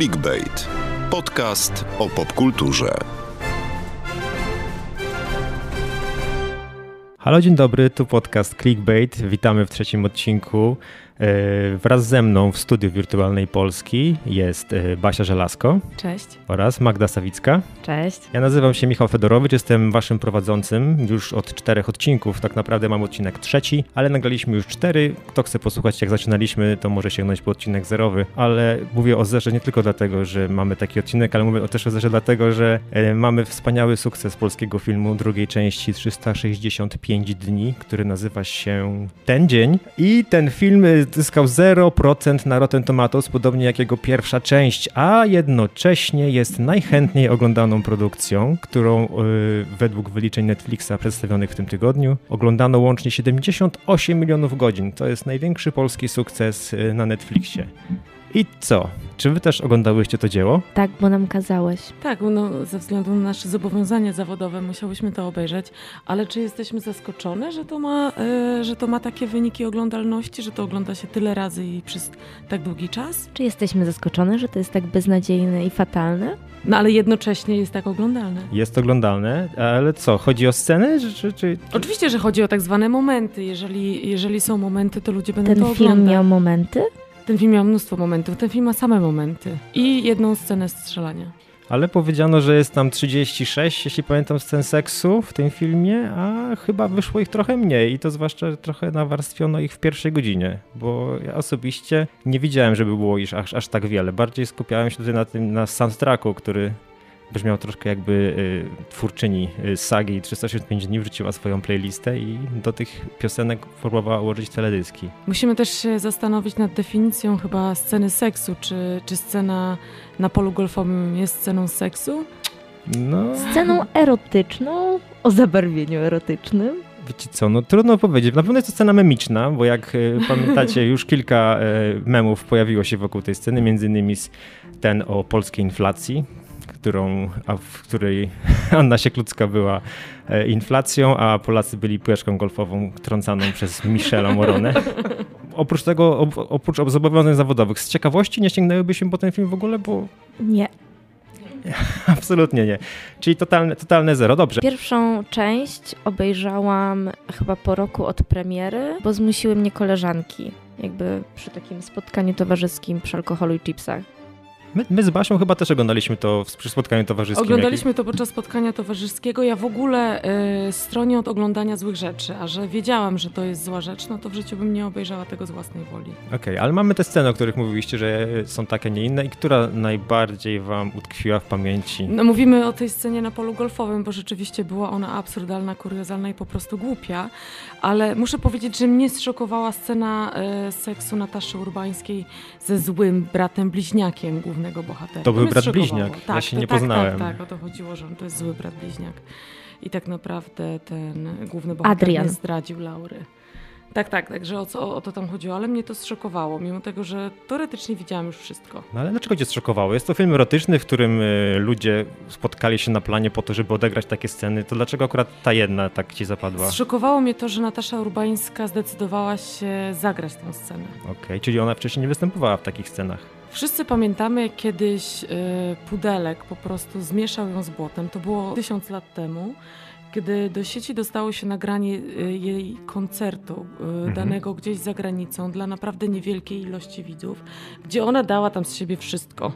Clickbait. Podcast o popkulturze. Halo, dzień dobry, tu podcast Clickbait. Witamy w trzecim odcinku. E, wraz ze mną w studiu Wirtualnej Polski jest e, Basia Żelazko. Cześć. Oraz Magda Sawicka. Cześć. Ja nazywam się Michał Fedorowicz, jestem waszym prowadzącym już od czterech odcinków. Tak naprawdę mam odcinek trzeci, ale nagraliśmy już cztery. Kto chce posłuchać, jak zaczynaliśmy, to może sięgnąć po odcinek zerowy. Ale mówię o zerze nie tylko dlatego, że mamy taki odcinek, ale mówię też o zerze dlatego, że e, mamy wspaniały sukces polskiego filmu drugiej części 365 dni, który nazywa się Ten Dzień. I ten film zyskał 0% na Rotten Tomatoes, podobnie jak jego pierwsza część, a jednocześnie jest najchętniej oglądaną produkcją, którą yy, według wyliczeń Netflixa przedstawionych w tym tygodniu oglądano łącznie 78 milionów godzin. To jest największy polski sukces yy, na Netflixie. I co? Czy wy też oglądałyście to dzieło? Tak, bo nam kazałeś. Tak, no, ze względu na nasze zobowiązania zawodowe musiałyśmy to obejrzeć, ale czy jesteśmy zaskoczone, że to, ma, y, że to ma takie wyniki oglądalności, że to ogląda się tyle razy i przez tak długi czas? Czy jesteśmy zaskoczone, że to jest tak beznadziejne i fatalne? No ale jednocześnie jest tak oglądalne. Jest oglądalne, ale co, chodzi o sceny? Czy, czy, czy... Oczywiście, że chodzi o tak zwane momenty. Jeżeli, jeżeli są momenty, to ludzie będą Ten to film oglądać. miał momenty? Ten film miał mnóstwo momentów. Ten film ma same momenty. I jedną scenę strzelania. Ale powiedziano, że jest tam 36, jeśli pamiętam, scen seksu w tym filmie, a chyba wyszło ich trochę mniej i to zwłaszcza trochę nawarstwiono ich w pierwszej godzinie, bo ja osobiście nie widziałem, żeby było ich aż, aż tak wiele. Bardziej skupiałem się tutaj na tym, na soundtracku, który brzmiał troszkę jakby y, twórczyni y, sagi 365 dni wrzuciła swoją playlistę i do tych piosenek próbowała ułożyć teledyski. Musimy też się zastanowić nad definicją chyba sceny seksu. Czy, czy scena na polu golfowym jest sceną seksu? No, Sceną erotyczną, o zabarwieniu erotycznym. wiecie co, no trudno powiedzieć. Na pewno jest to scena memiczna, bo jak y, pamiętacie, już kilka y, memów pojawiło się wokół tej sceny, między innymi ten o polskiej inflacji, którą, a w której Anna Sieklucka była e, inflacją, a Polacy byli piłeczką golfową trącaną przez Michela Moronę. Oprócz tego, op, oprócz zobowiązań zawodowych, z ciekawości nie sięgnęłybyśmy po ten film w ogóle, bo Nie. absolutnie nie. Czyli totalne, totalne zero. Dobrze. Pierwszą część obejrzałam chyba po roku od premiery, bo zmusiły mnie koleżanki. Jakby przy takim spotkaniu towarzyskim przy alkoholu i chipsach. My, my z Basią chyba też oglądaliśmy to przy spotkaniu towarzyskim. Oglądaliśmy to podczas spotkania towarzyskiego. Ja w ogóle y, stronię od oglądania złych rzeczy, a że wiedziałam, że to jest zła rzecz, no to w życiu bym nie obejrzała tego z własnej woli. Okej, ale mamy te sceny, o których mówiliście, że są takie, nie inne. I która najbardziej wam utkwiła w pamięci? No, mówimy o tej scenie na polu golfowym, bo rzeczywiście była ona absurdalna, kuriozalna i po prostu głupia, ale muszę powiedzieć, że mnie zszokowała scena y, seksu Nataszy Urbańskiej ze złym bratem bliźniakiem głównego bohatera. To był brat bliźniak. Ja Tak, się to, nie tak, poznałem. Tak, tak, o to chodziło, że on to jest zły brat bliźniak. I tak naprawdę ten główny bohater Adrian. nie zdradził Laury. Tak, tak, także o, co, o to tam chodziło, ale mnie to zszokowało, mimo tego, że teoretycznie widziałam już wszystko. No ale dlaczego cię zszokowało? Jest to film erotyczny, w którym y, ludzie spotkali się na planie po to, żeby odegrać takie sceny. To dlaczego akurat ta jedna tak ci zapadła? Okej, Zszokowało mnie to, że Natasza Urbańska zdecydowała się zagrać tę scenę. czyli ona wcześniej nie występowała w takich scenach. Wszyscy pamiętamy, jak kiedyś y, Pudelek po prostu zmieszał ją z błotem. To było tysiąc lat temu, kiedy do sieci dostało się nagranie y, jej koncertu y, danego gdzieś za granicą dla naprawdę niewielkiej ilości widzów, gdzie ona dała tam z siebie wszystko.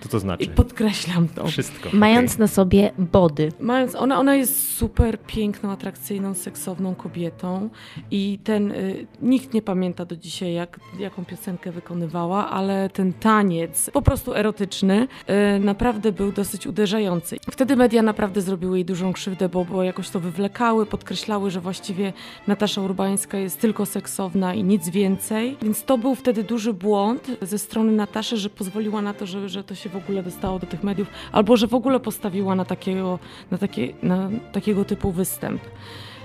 Co to znaczy? I podkreślam to. Wszystko. Mając na sobie body. Mając, ona, ona jest super piękną, atrakcyjną, seksowną kobietą i ten, y, nikt nie pamięta do dzisiaj, jak, jaką piosenkę wykonywała, ale ten taniec, po prostu erotyczny, y, naprawdę był dosyć uderzający. Wtedy media naprawdę zrobiły jej dużą krzywdę, bo, bo jakoś to wywlekały, podkreślały, że właściwie Natasza Urbańska jest tylko seksowna i nic więcej, więc to był wtedy duży błąd ze strony Nataszy, że pozwoliła na to, że, że to się w ogóle dostało do tych mediów, albo że w ogóle postawiła na takiego, na takie, na takiego typu występ.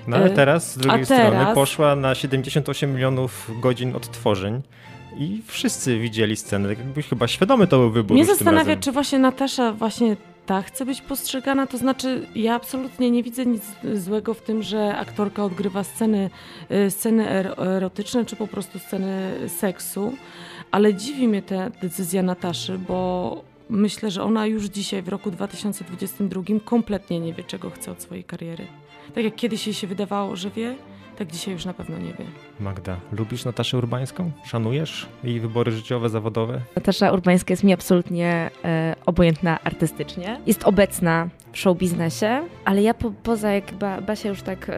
No ale Y, teraz z drugiej strony poszła na 78 milionów godzin odtworzeń i wszyscy widzieli scenę. Tak jakby chyba świadomy to był wybór Mnie zastanawia, czy właśnie Natasza właśnie ta chce być postrzegana, to znaczy ja absolutnie nie widzę nic złego w tym, że aktorka odgrywa sceny, y, sceny er- erotyczne, czy po prostu sceny seksu, ale dziwi mnie ta decyzja Nataszy, bo myślę, że ona już dzisiaj, w roku 2022, kompletnie nie wie, czego chce od swojej kariery. Tak jak kiedyś jej się wydawało, że wie, tak dzisiaj już na pewno nie wie. Magda, lubisz Nataszę Urbańską? Szanujesz jej wybory życiowe, zawodowe? Natasza Urbańska jest mi absolutnie e, obojętna artystycznie. Jest obecna show biznesie, ale ja po, poza, jak ba, Basia już tak e,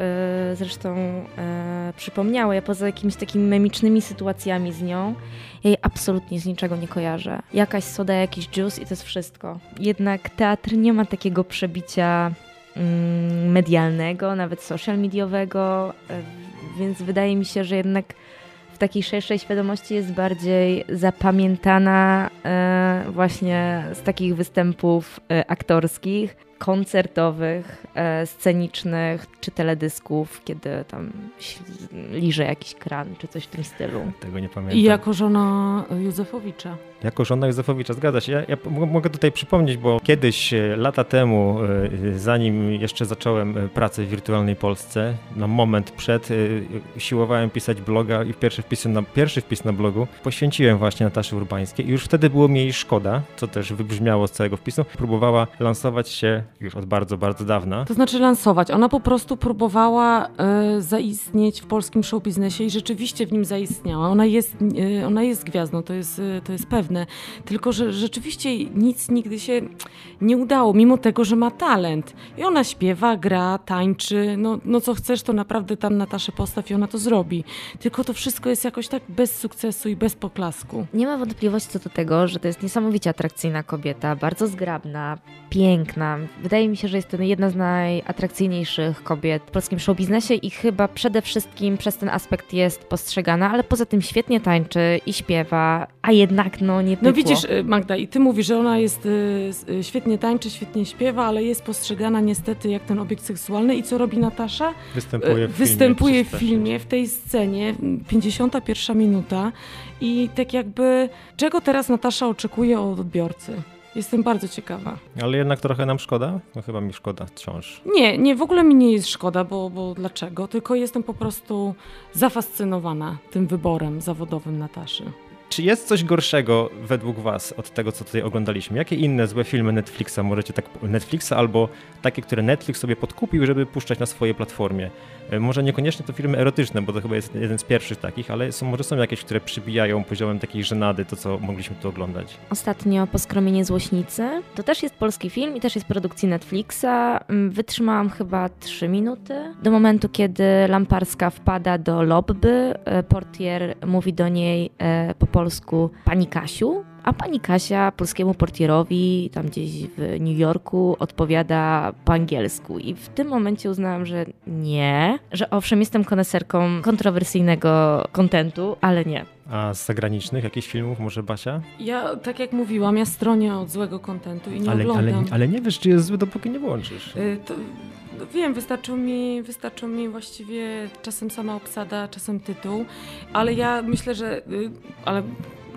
zresztą e, przypomniała, ja poza jakimiś takimi memicznymi sytuacjami z nią, ja jej absolutnie z niczego nie kojarzę. Jakaś soda, jakiś juice i to jest wszystko. Jednak teatr nie ma takiego przebicia mm, medialnego, nawet social mediowego, e, więc wydaje mi się, że jednak w takiej szerszej świadomości jest bardziej zapamiętana e, właśnie z takich występów e, aktorskich, koncertowych, e, scenicznych czy teledysków, kiedy tam liże jakiś kran czy coś w tym stylu. Tego nie pamiętam. I jako żona Józefowicza. Jako żona Józefowicza, zgadza się. Ja, ja mogę tutaj przypomnieć, bo kiedyś, e, lata temu, e, zanim jeszcze zacząłem e, pracę w Wirtualnej Polsce, na moment przed, siłowałem pisać bloga i pierwszy wpis na, pierwszy wpis na blogu poświęciłem właśnie Nataszy Urbańskiej i już wtedy było mi jej szkoda, co też wybrzmiało z całego wpisu. Próbowała lansować się już od bardzo, bardzo dawna. To znaczy lansować. Ona po prostu próbowała e, zaistnieć w polskim show biznesie i rzeczywiście w nim zaistniała. Ona jest, e, ona jest gwiazdą, to jest, e, to jest pewne. Tylko, że rzeczywiście nic nigdy się nie udało, mimo tego, że ma talent. I ona śpiewa, gra, tańczy. No, no co chcesz, to naprawdę tam Nataszę postaw i ona to zrobi. Tylko to wszystko jest jakoś tak bez sukcesu i bez poklasku. Nie ma wątpliwości co do tego, że to jest niesamowicie atrakcyjna kobieta, bardzo zgrabna, piękna. Wydaje mi się, że jest to jedna z najatrakcyjniejszych kobiet w polskim showbiznesie i chyba przede wszystkim przez ten aspekt jest postrzegana, ale poza tym świetnie tańczy i śpiewa, a jednak no nie pykło. No widzisz y, Magda i ty mówisz, że ona jest y, y, świetnie tańczy, świetnie śpiewa, ale jest postrzegana niestety jak ten obiekt seksualny i co robi Natasza? Występuje w filmie. Występuje w filmie, w tej scenie, 51 minuta i tak jakby czego teraz Natasza oczekuje od odbiorcy? Jestem bardzo ciekawa. Ale jednak trochę nam szkoda? No chyba mi szkoda wciąż. Nie, nie, w ogóle mi nie jest szkoda, bo, bo dlaczego? Tylko jestem po prostu zafascynowana tym wyborem zawodowym Nataszy. Czy jest coś gorszego według Was od tego, co tutaj oglądaliśmy? Jakie inne złe filmy Netflixa możecie tak, Netflixa albo takie, które Netflix sobie podkupił, żeby puszczać na swojej platformie? E, może niekoniecznie to filmy erotyczne, bo to chyba jest jeden z pierwszych takich, ale są, może są jakieś, które przybijają poziomem takiej żenady, to co mogliśmy tu oglądać. Ostatnio Poskromienie Złośnicy. To też jest polski film i też jest produkcji Netflixa. Mm, wytrzymałam chyba trzy minuty. Do momentu, kiedy Lamparska wpada do lobby, e, portier mówi do niej e, po polsku Pani Kasiu, a pani Kasia polskiemu portierowi tam gdzieś w New Yorku odpowiada po angielsku. I w tym momencie uznałam, że nie, że owszem, jestem koneserką kontrowersyjnego kontentu, ale nie. A z zagranicznych jakichś filmów może Basia? Ja, tak jak mówiłam, ja stronię od złego kontentu i nie ale, oglądam. Ale, ale nie wiesz, czy jest zły, dopóki nie włączysz. Y, to, no wiem, wystarczą mi, wystarczą mi właściwie czasem sama obsada, czasem tytuł, ale ja myślę, że y, ale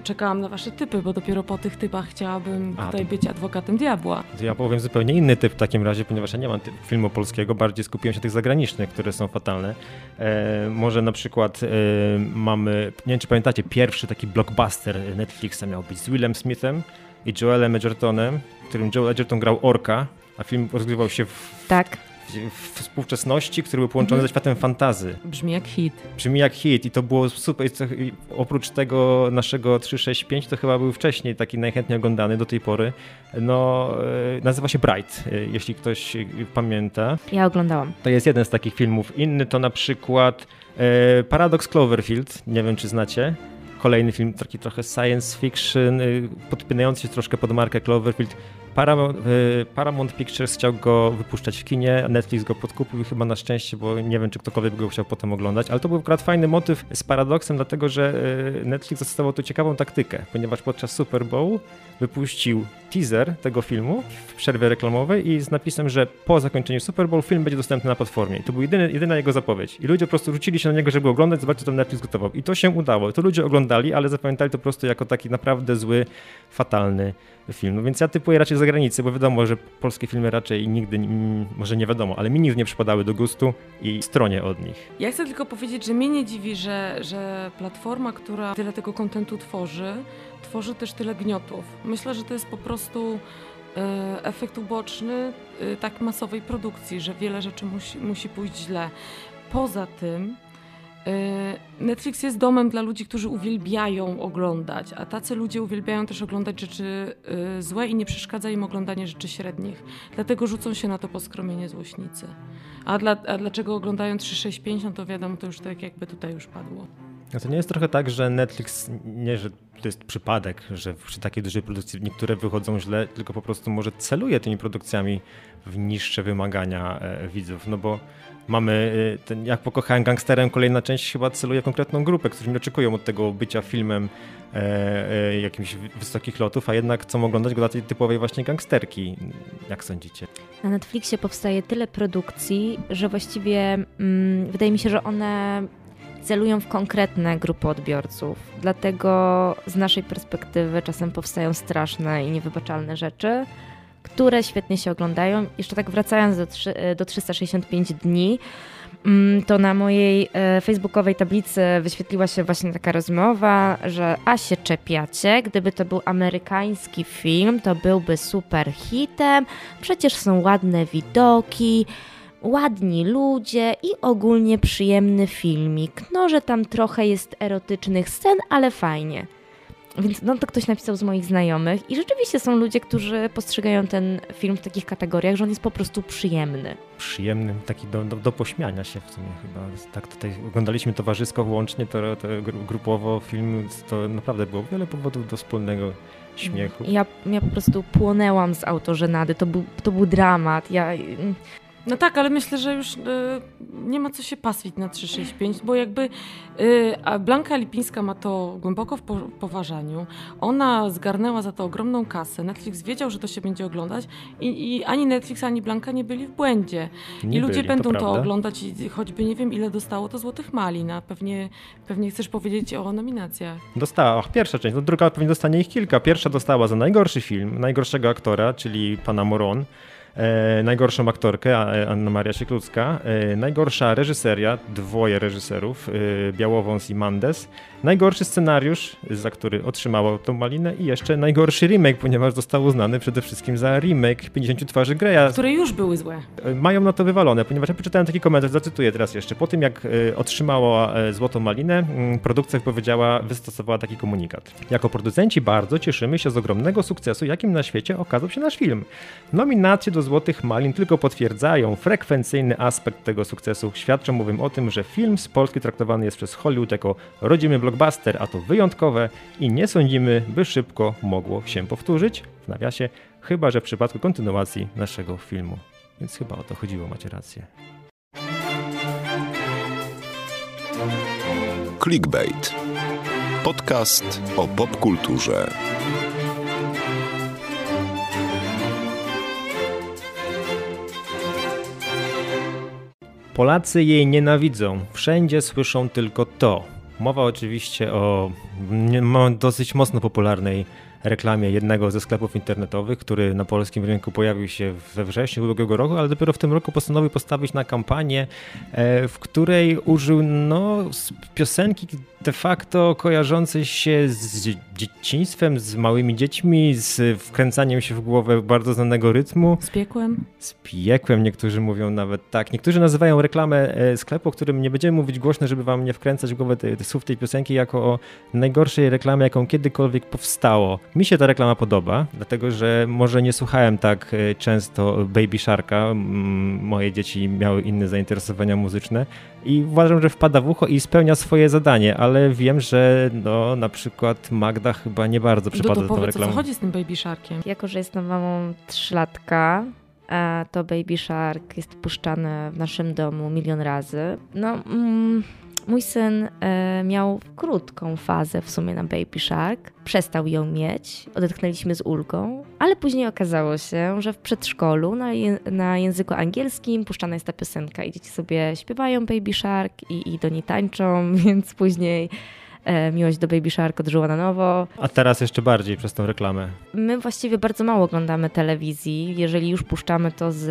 czekałam na wasze typy, bo dopiero po tych typach chciałabym A, tutaj to- być adwokatem diabła. To ja powiem zupełnie inny typ w takim razie, ponieważ ja nie mam filmu polskiego, bardziej skupiłem się na tych zagranicznych, które są fatalne. E, może na przykład e, mamy, nie wiem czy pamiętacie, pierwszy taki blockbuster Netflixa miał być z Willem Smithem i Joelem Edgertonem, w którym Joel Edgerton grał orka, a film rozgrywał się w, Tak. W współczesności, który był połączony Mhm. ze światem fantazy. Brzmi jak hit. Brzmi jak hit i to było super. I oprócz tego naszego 365 to chyba był wcześniej taki najchętniej oglądany do tej pory. No, e, nazywa się Bright, e, jeśli ktoś pamięta. Ja oglądałam. To jest jeden z takich filmów. Inny to na przykład e, Paradox Cloverfield, nie wiem czy znacie. Kolejny film, taki trochę science fiction, podpinający się troszkę pod markę Cloverfield. Paramount, y, Paramount Pictures chciał go wypuszczać w kinie, Netflix go podkupił chyba na szczęście, bo nie wiem, czy ktokolwiek go chciał potem oglądać, ale to był akurat fajny motyw z paradoksem, dlatego że y, Netflix zastosował tu ciekawą taktykę, ponieważ podczas Super Bowl wypuścił teaser tego filmu w przerwie reklamowej i z napisem, że po zakończeniu Super Bowl film będzie dostępny na platformie. I to była jedyny, jedyna jego zapowiedź. I ludzie po prostu rzucili się na niego, żeby oglądać, zobaczyć, co Netflix gotował. I to się udało. To ludzie oglądali, ale zapamiętali to po prostu jako taki naprawdę zły, fatalny film. No więc ja typuję raczej zagranicy, bo wiadomo, że polskie filmy raczej nigdy, może nie wiadomo, ale mi nigdy nie przypadały do gustu i stronie od nich. Ja chcę tylko powiedzieć, że mnie nie dziwi, że, że platforma, która tyle tego kontentu tworzy, tworzy też tyle gniotów. Myślę, że to jest po prostu e, efekt uboczny e, tak masowej produkcji, że wiele rzeczy musi, musi pójść źle. Poza tym Netflix jest domem dla ludzi, którzy uwielbiają oglądać, a tacy ludzie uwielbiają też oglądać rzeczy złe i nie przeszkadza im oglądanie rzeczy średnich. Dlatego rzucą się na to poskromienie złośnicy. A, dla, a dlaczego oglądają 365, no to wiadomo, to już tak jakby tutaj już padło. A to nie jest trochę tak, że Netflix, nie że to jest przypadek, że przy takiej dużej produkcji niektóre wychodzą źle, tylko po prostu może celuje tymi produkcjami w niższe wymagania e, widzów, no bo mamy, e, ten, jak pokochałem gangsterem, kolejna część chyba celuje konkretną grupę, którzy nie oczekują od tego bycia filmem e, e, jakimś wysokich lotów, a jednak chcą oglądać go dla tej typowej właśnie gangsterki. Jak sądzicie? Na Netflixie powstaje tyle produkcji, że właściwie mm, wydaje mi się, że one celują w konkretne grupy odbiorców. Dlatego z naszej perspektywy czasem powstają straszne i niewybaczalne rzeczy, które świetnie się oglądają. Jeszcze tak wracając do, do 365 dni, mm, to na mojej e, facebookowej tablicy wyświetliła się właśnie taka rozmowa, że a się czepiacie, gdyby to był amerykański film, to byłby super hitem, przecież są ładne widoki, ładni ludzie i ogólnie przyjemny filmik. No, że tam trochę jest erotycznych scen, ale fajnie. Więc no to ktoś napisał z moich znajomych i rzeczywiście są ludzie, którzy postrzegają ten film w takich kategoriach, że on jest po prostu przyjemny. Przyjemny, taki do, do, do pośmiania się w sumie chyba. Tak tutaj oglądaliśmy towarzysko łącznie, to, to grupowo film, to naprawdę było wiele powodów do wspólnego śmiechu. Ja, ja po prostu płonęłam z autożenady, to był, to był dramat. Ja no tak, ale myślę, że już y, nie ma co się paswić na 365, bo jakby y, a Blanka Lipińska ma to głęboko w poważaniu. Ona zgarnęła za to ogromną kasę. Netflix wiedział, że to się będzie oglądać i, i ani Netflix, ani Blanka nie byli w błędzie. Nie I ludzie byli, będą to, to oglądać i choćby nie wiem, ile dostało to Złotych Malin, pewnie, pewnie chcesz powiedzieć o nominacjach. Dostała, pierwsza część, no druga pewnie dostanie ich kilka. Pierwsza dostała za najgorszy film, najgorszego aktora, czyli pana Moron. E, najgorszą aktorkę Anna Maria Sieklucka, e, najgorsza reżyseria, dwoje reżyserów, e, Białowąs i Mandes, najgorszy scenariusz, za który otrzymało tą malinę i jeszcze najgorszy remake, ponieważ został uznany przede wszystkim za remake 50 twarzy Greya. Które już były złe. E, mają na to wywalone, ponieważ ja przeczytałem taki komentarz, zacytuję teraz jeszcze. Po tym jak e, otrzymała e, Złotą Malinę, produkcja powiedziała, wystosowała taki komunikat. Jako producenci bardzo cieszymy się z ogromnego sukcesu, jakim na świecie okazał się nasz film. Nominacje do Złotych Malin tylko potwierdzają frekwencyjny aspekt tego sukcesu. Świadczą bowiem o tym, że film z Polski traktowany jest przez Hollywood jako rodzimy blockbuster, a to wyjątkowe i nie sądzimy, by szybko mogło się powtórzyć, w nawiasie, chyba że w przypadku kontynuacji naszego filmu. Więc chyba o to chodziło, macie rację. Clickbait. Podcast o popkulturze. Polacy jej nienawidzą. Wszędzie słyszą tylko to. Mowa oczywiście o dosyć mocno popularnej reklamie jednego ze sklepów internetowych, który na polskim rynku pojawił się we wrześniu ubiegłego roku, ale dopiero w tym roku postanowił postawić na kampanię, e, w której użył no, piosenki de facto kojarzącej się z dzieciństwem, z małymi dziećmi, z wkręcaniem się w głowę bardzo znanego rytmu. Z piekłem? Z piekłem, niektórzy mówią nawet tak. Niektórzy nazywają reklamę e, sklepu, o którym nie będziemy mówić głośno, żeby wam nie wkręcać w głowę te, te słów tej piosenki, jako o najgorszej reklamie, jaką kiedykolwiek powstało. Mi się ta reklama podoba, dlatego że może nie słuchałem tak e, często Baby Sharka, moje dzieci miały inne zainteresowania muzyczne i uważam, że wpada w ucho i spełnia swoje zadanie, ale wiem, że no, na przykład Magda chyba nie bardzo przypada do tą reklamą. co chodzi z tym Baby Sharkiem? Jako, że jestem mamą trzylatka, to Baby Shark jest puszczany w naszym domu milion razy. No... Mm Mój syn e, miał krótką fazę w sumie na Baby Shark. Przestał ją mieć, odetchnęliśmy z ulgą, ale później okazało się, że w przedszkolu na, na języku angielskim puszczana jest ta piosenka i dzieci sobie śpiewają Baby Shark i, i do niej tańczą, więc później miłość do Baby Shark odżyła na nowo. A teraz jeszcze bardziej przez tą reklamę. My właściwie bardzo mało oglądamy telewizji. Jeżeli już puszczamy to z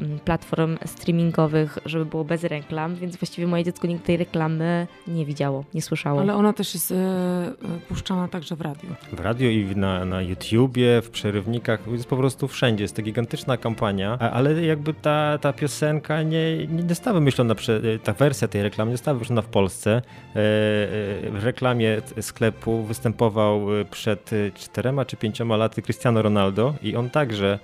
mm, platform streamingowych, żeby było bez reklam, więc właściwie moje dziecko nigdy tej reklamy nie widziało, nie słyszało. Ale ona też jest e, e, puszczana także w radiu. W radiu i na, na YouTubie, w przerywnikach, jest po prostu wszędzie. Jest to gigantyczna kampania, ale jakby ta, ta piosenka nie, nie została wymyślona, ta wersja tej reklamy nie została wymyślona w Polsce. E, w reklamie sklepu występował przed czterema czy pięcioma laty Cristiano Ronaldo i on także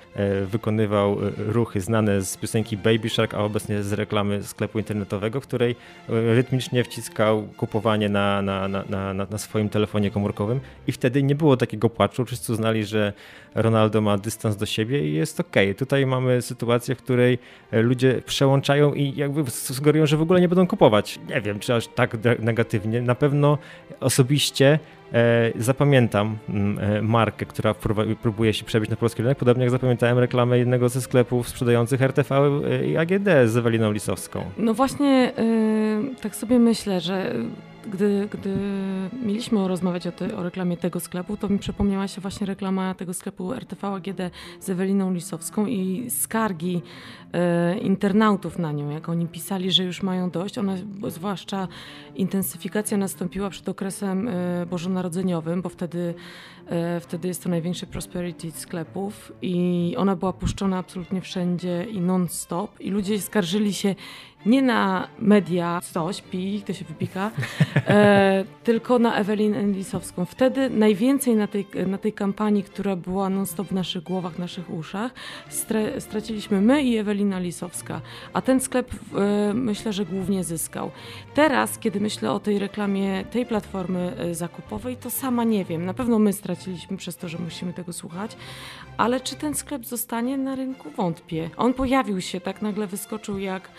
wykonywał ruchy znane z piosenki Baby Shark, a obecnie z reklamy sklepu internetowego, w której rytmicznie wciskał kupowanie na, na, na, na, na swoim telefonie komórkowym i wtedy nie było takiego płaczu. Wszyscy uznali, że Ronaldo ma dystans do siebie i jest ok. Tutaj mamy sytuację, w której ludzie przełączają i jakby sugerują, że w ogóle nie będą kupować. Nie wiem, czy aż tak negatywnie. Na pewno osobiście E, zapamiętam mm, e, markę, która próbuje się przebić na polski rynek, podobnie jak zapamiętałem reklamę jednego ze sklepów sprzedających RTV e, i AGD z Eweliną Lisowską. No właśnie, tak sobie myślę, że gdy, gdy mieliśmy rozmawiać o, o, reklamie tego sklepu, to mi przypomniała się właśnie reklama tego sklepu RTV AGD z Eweliną Lisowską i skargi e, internautów na nią, jak oni pisali, że już mają dość. Ona, zwłaszcza intensyfikacja nastąpiła przed okresem e, bożonarodzeniowym, bo wtedy, wtedy jest to największy prosperity sklepów i ona była puszczona absolutnie wszędzie i non-stop i ludzie skarżyli się nie na media, co śpi, kto się wypika, e, tylko na Ewelinę Lisowską. Wtedy najwięcej na tej, na tej kampanii, która była non-stop w naszych głowach, w naszych uszach, straciliśmy my i Ewelina Lisowska. A ten sklep e, myślę, że głównie zyskał. Teraz, kiedy myślę o tej reklamie tej platformy e, zakupowej, to sama nie wiem. Na pewno my straciliśmy przez to, że musimy tego słuchać, ale czy ten sklep zostanie na rynku? Wątpię. On pojawił się, tak nagle wyskoczył jak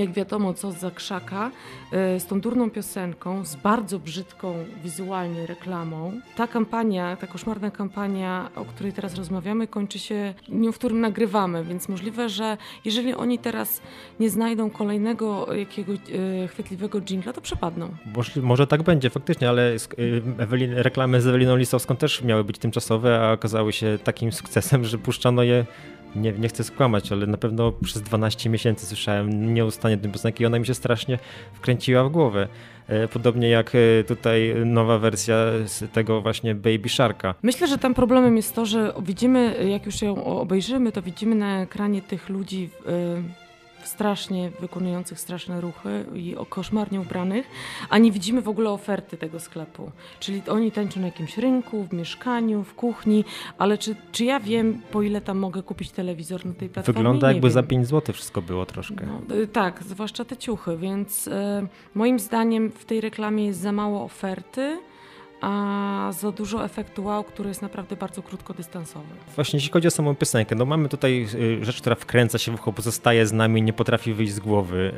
jak wiadomo, co za krzaka, e, z tą durną piosenką, z bardzo brzydką wizualnie reklamą. Ta kampania, ta koszmarna kampania, o której teraz rozmawiamy, kończy się dniu, w którym nagrywamy, więc możliwe, że jeżeli oni teraz nie znajdą kolejnego jakiegoś e, chwytliwego dżingla, to przepadną. Może, tak będzie faktycznie, ale e, Ewelin, reklamy z Eweliną Lisowską też miały być tymczasowe, a okazały się takim sukcesem, że puszczano je nie, nie chcę skłamać, ale na pewno przez 12 miesięcy słyszałem nieustannie tę piosenkę i ona mi się strasznie wkręciła w głowę. E, podobnie jak e, tutaj nowa wersja tego właśnie Baby Sharka. Myślę, że tam problemem jest to, że widzimy, jak już ją obejrzymy, to widzimy na ekranie tych ludzi strasznie wykonujących straszne ruchy i koszmarnie ubranych, a nie widzimy w ogóle oferty tego sklepu. Czyli oni tańczą na jakimś rynku, w mieszkaniu, w kuchni, ale czy, czy ja wiem, po ile tam mogę kupić telewizor na tej platformie? Wygląda nie jakby wiem. za 5 zł wszystko było troszkę. No, y, tak, zwłaszcza te ciuchy, więc y, moim zdaniem w tej reklamie jest za mało oferty a za dużo efektu wow, który jest naprawdę bardzo krótkodystansowy. Właśnie jeśli chodzi o samą piosenkę, no mamy tutaj y, rzecz, która wkręca się w ucho, pozostaje z nami, nie potrafi wyjść z głowy.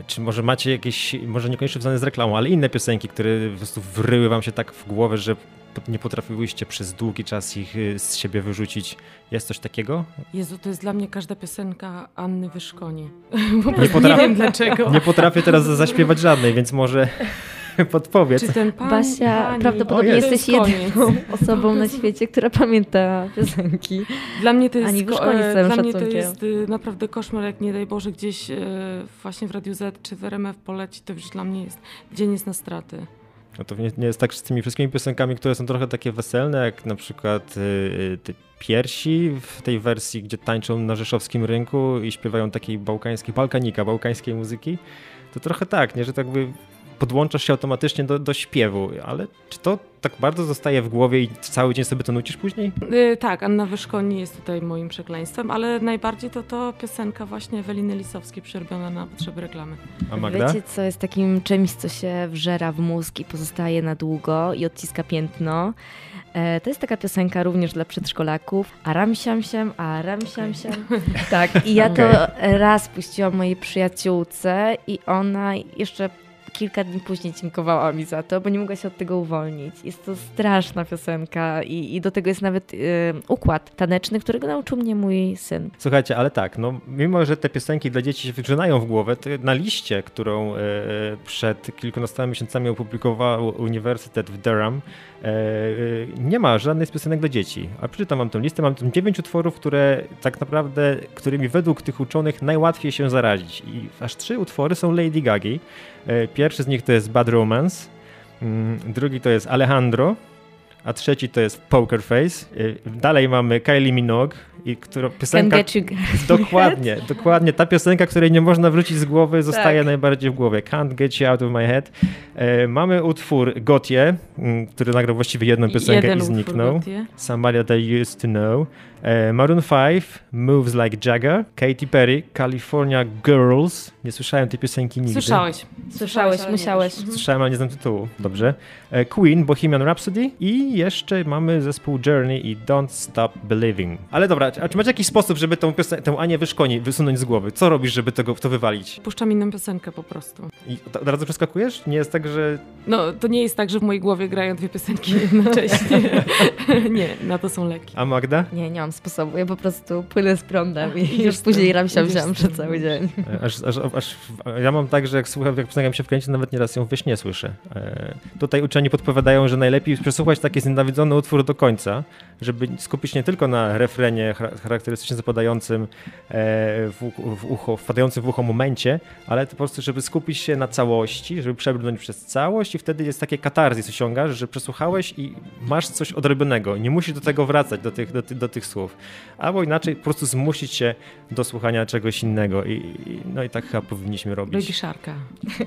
Y, czy może macie jakieś, może niekoniecznie związane z reklamą, ale inne piosenki, które po prostu wryły wam się tak w głowę, że nie potrafiłyście przez długi czas ich y, z siebie wyrzucić. Jest coś takiego? Jezu, to jest dla mnie każda piosenka Anny Wyszkonie. nie, potrafię, nie wiem dlaczego. Nie potrafię teraz zaśpiewać żadnej, więc może podpowiedz. Czy ten pan, Basia, pani, prawdopodobnie jesteś jedyną osobą na świecie, która pamięta piosenki. Dla mnie to jest, Ani e, dla mnie to jest y, naprawdę koszmar, jak nie daj Boże gdzieś e, właśnie w Radiu Z czy w RMF poleci, to już dla mnie jest, dzień jest na straty. No to nie, nie, jest tak z tymi wszystkimi piosenkami, które są trochę takie weselne, jak na przykład y, y, Piersi w tej wersji, gdzie tańczą na rzeszowskim rynku i śpiewają takiej bałkańskiej, balkanika, bałkańskiej muzyki. To trochę tak, nie, że tak by podłączasz się automatycznie do, do śpiewu, ale czy to tak bardzo zostaje w głowie i cały dzień sobie to nucisz później? Yy, tak, Anna Wyszkoni jest tutaj moim przekleństwem, ale najbardziej to to piosenka właśnie Eweliny Lisowskiej przerobiona na potrzeby reklamy. A Magda? Wiecie, co jest takim czymś, co się wżera w mózg i pozostaje na długo i odciska piętno? E, to jest taka piosenka również dla przedszkolaków. Aram siam siam, aram siam siam. Tak, i ja to raz puściłam mojej przyjaciółce i ona jeszcze kilka dni później dziękowała mi za to, bo nie mogła się od tego uwolnić. Jest to straszna piosenka i, i do tego jest nawet y, układ taneczny, którego nauczył mnie mój syn. Słuchajcie, ale tak, no mimo, że te piosenki dla dzieci się wygrzenają w głowę, to na liście, którą e, przed kilkunastoma miesiącami opublikował Uniwersytet w Durham, e, nie ma żadnych piosenek dla dzieci. A przeczytam wam tę listę, mam tam dziewięć utworów, które tak naprawdę, którymi według tych uczonych najłatwiej się zarazić. I aż trzy utwory są Lady Gagi. E, pierwszy z nich to jest Bad Romance, mm, drugi to jest Alejandro, a trzeci to jest Poker Face. Dalej mamy Kylie Minogue, i którą piosenka... Can get you dokładnie, dokładnie. Ta piosenka, której nie można wrócić z głowy, zostaje tak. najbardziej w głowie. Can't get you out of my head. E, mamy utwór Gotie, który nagrał właściwie jedną piosenkę Jeden i zniknął. Somebody that I used to know. E, Maroon 5, Moves Like Jagger, Katy Perry, California Girls. Nie słyszałem tej piosenki nigdy. Słyszałeś. Słyszałeś, musiałeś. Mhm. Słyszałem, ale nie znam tytułu. Dobrze. E, Queen, Bohemian Rhapsody i jeszcze mamy zespół Journey i Don't Stop Believing. Ale dobra, a czy macie jakiś sposób, żeby tą, piosen- tę Anię Wyszkoni wysunąć z głowy? Co robisz, żeby tego, to wywalić? Puszczam inną piosenkę po prostu. I od razu przeskakujesz? Nie jest tak, że... No, to nie jest tak, że w mojej głowie grają dwie piosenki jednocześnie. nie, na to są leki. A Magda? Nie, nie mam sposobu. Ja po prostu płynę z prądem i już później ram się przez cały dzień. Aż, aż, aż, ja mam tak, że jak słucham, jak się wkręci, nawet nieraz ją we śnie słyszę. E, tutaj uczeni podpowiadają, że najlepiej przesłuchać taki znienawidzony utwór do końca, żeby skupić nie tylko na refrenie charakterystycznie zapadającym e, w, w, ucho, wpadającym w ucho momencie, ale po prostu, żeby skupić się na całości, żeby przebrnąć przez całość i wtedy jest takie katarzis osiągasz, że przesłuchałeś i masz coś odrobionego. Nie musisz do tego wracać, do tych, do, do tych słów. Albo inaczej po prostu zmusić się do słuchania czegoś innego i, i no i tak chyba powinniśmy robić. Baby Sharka.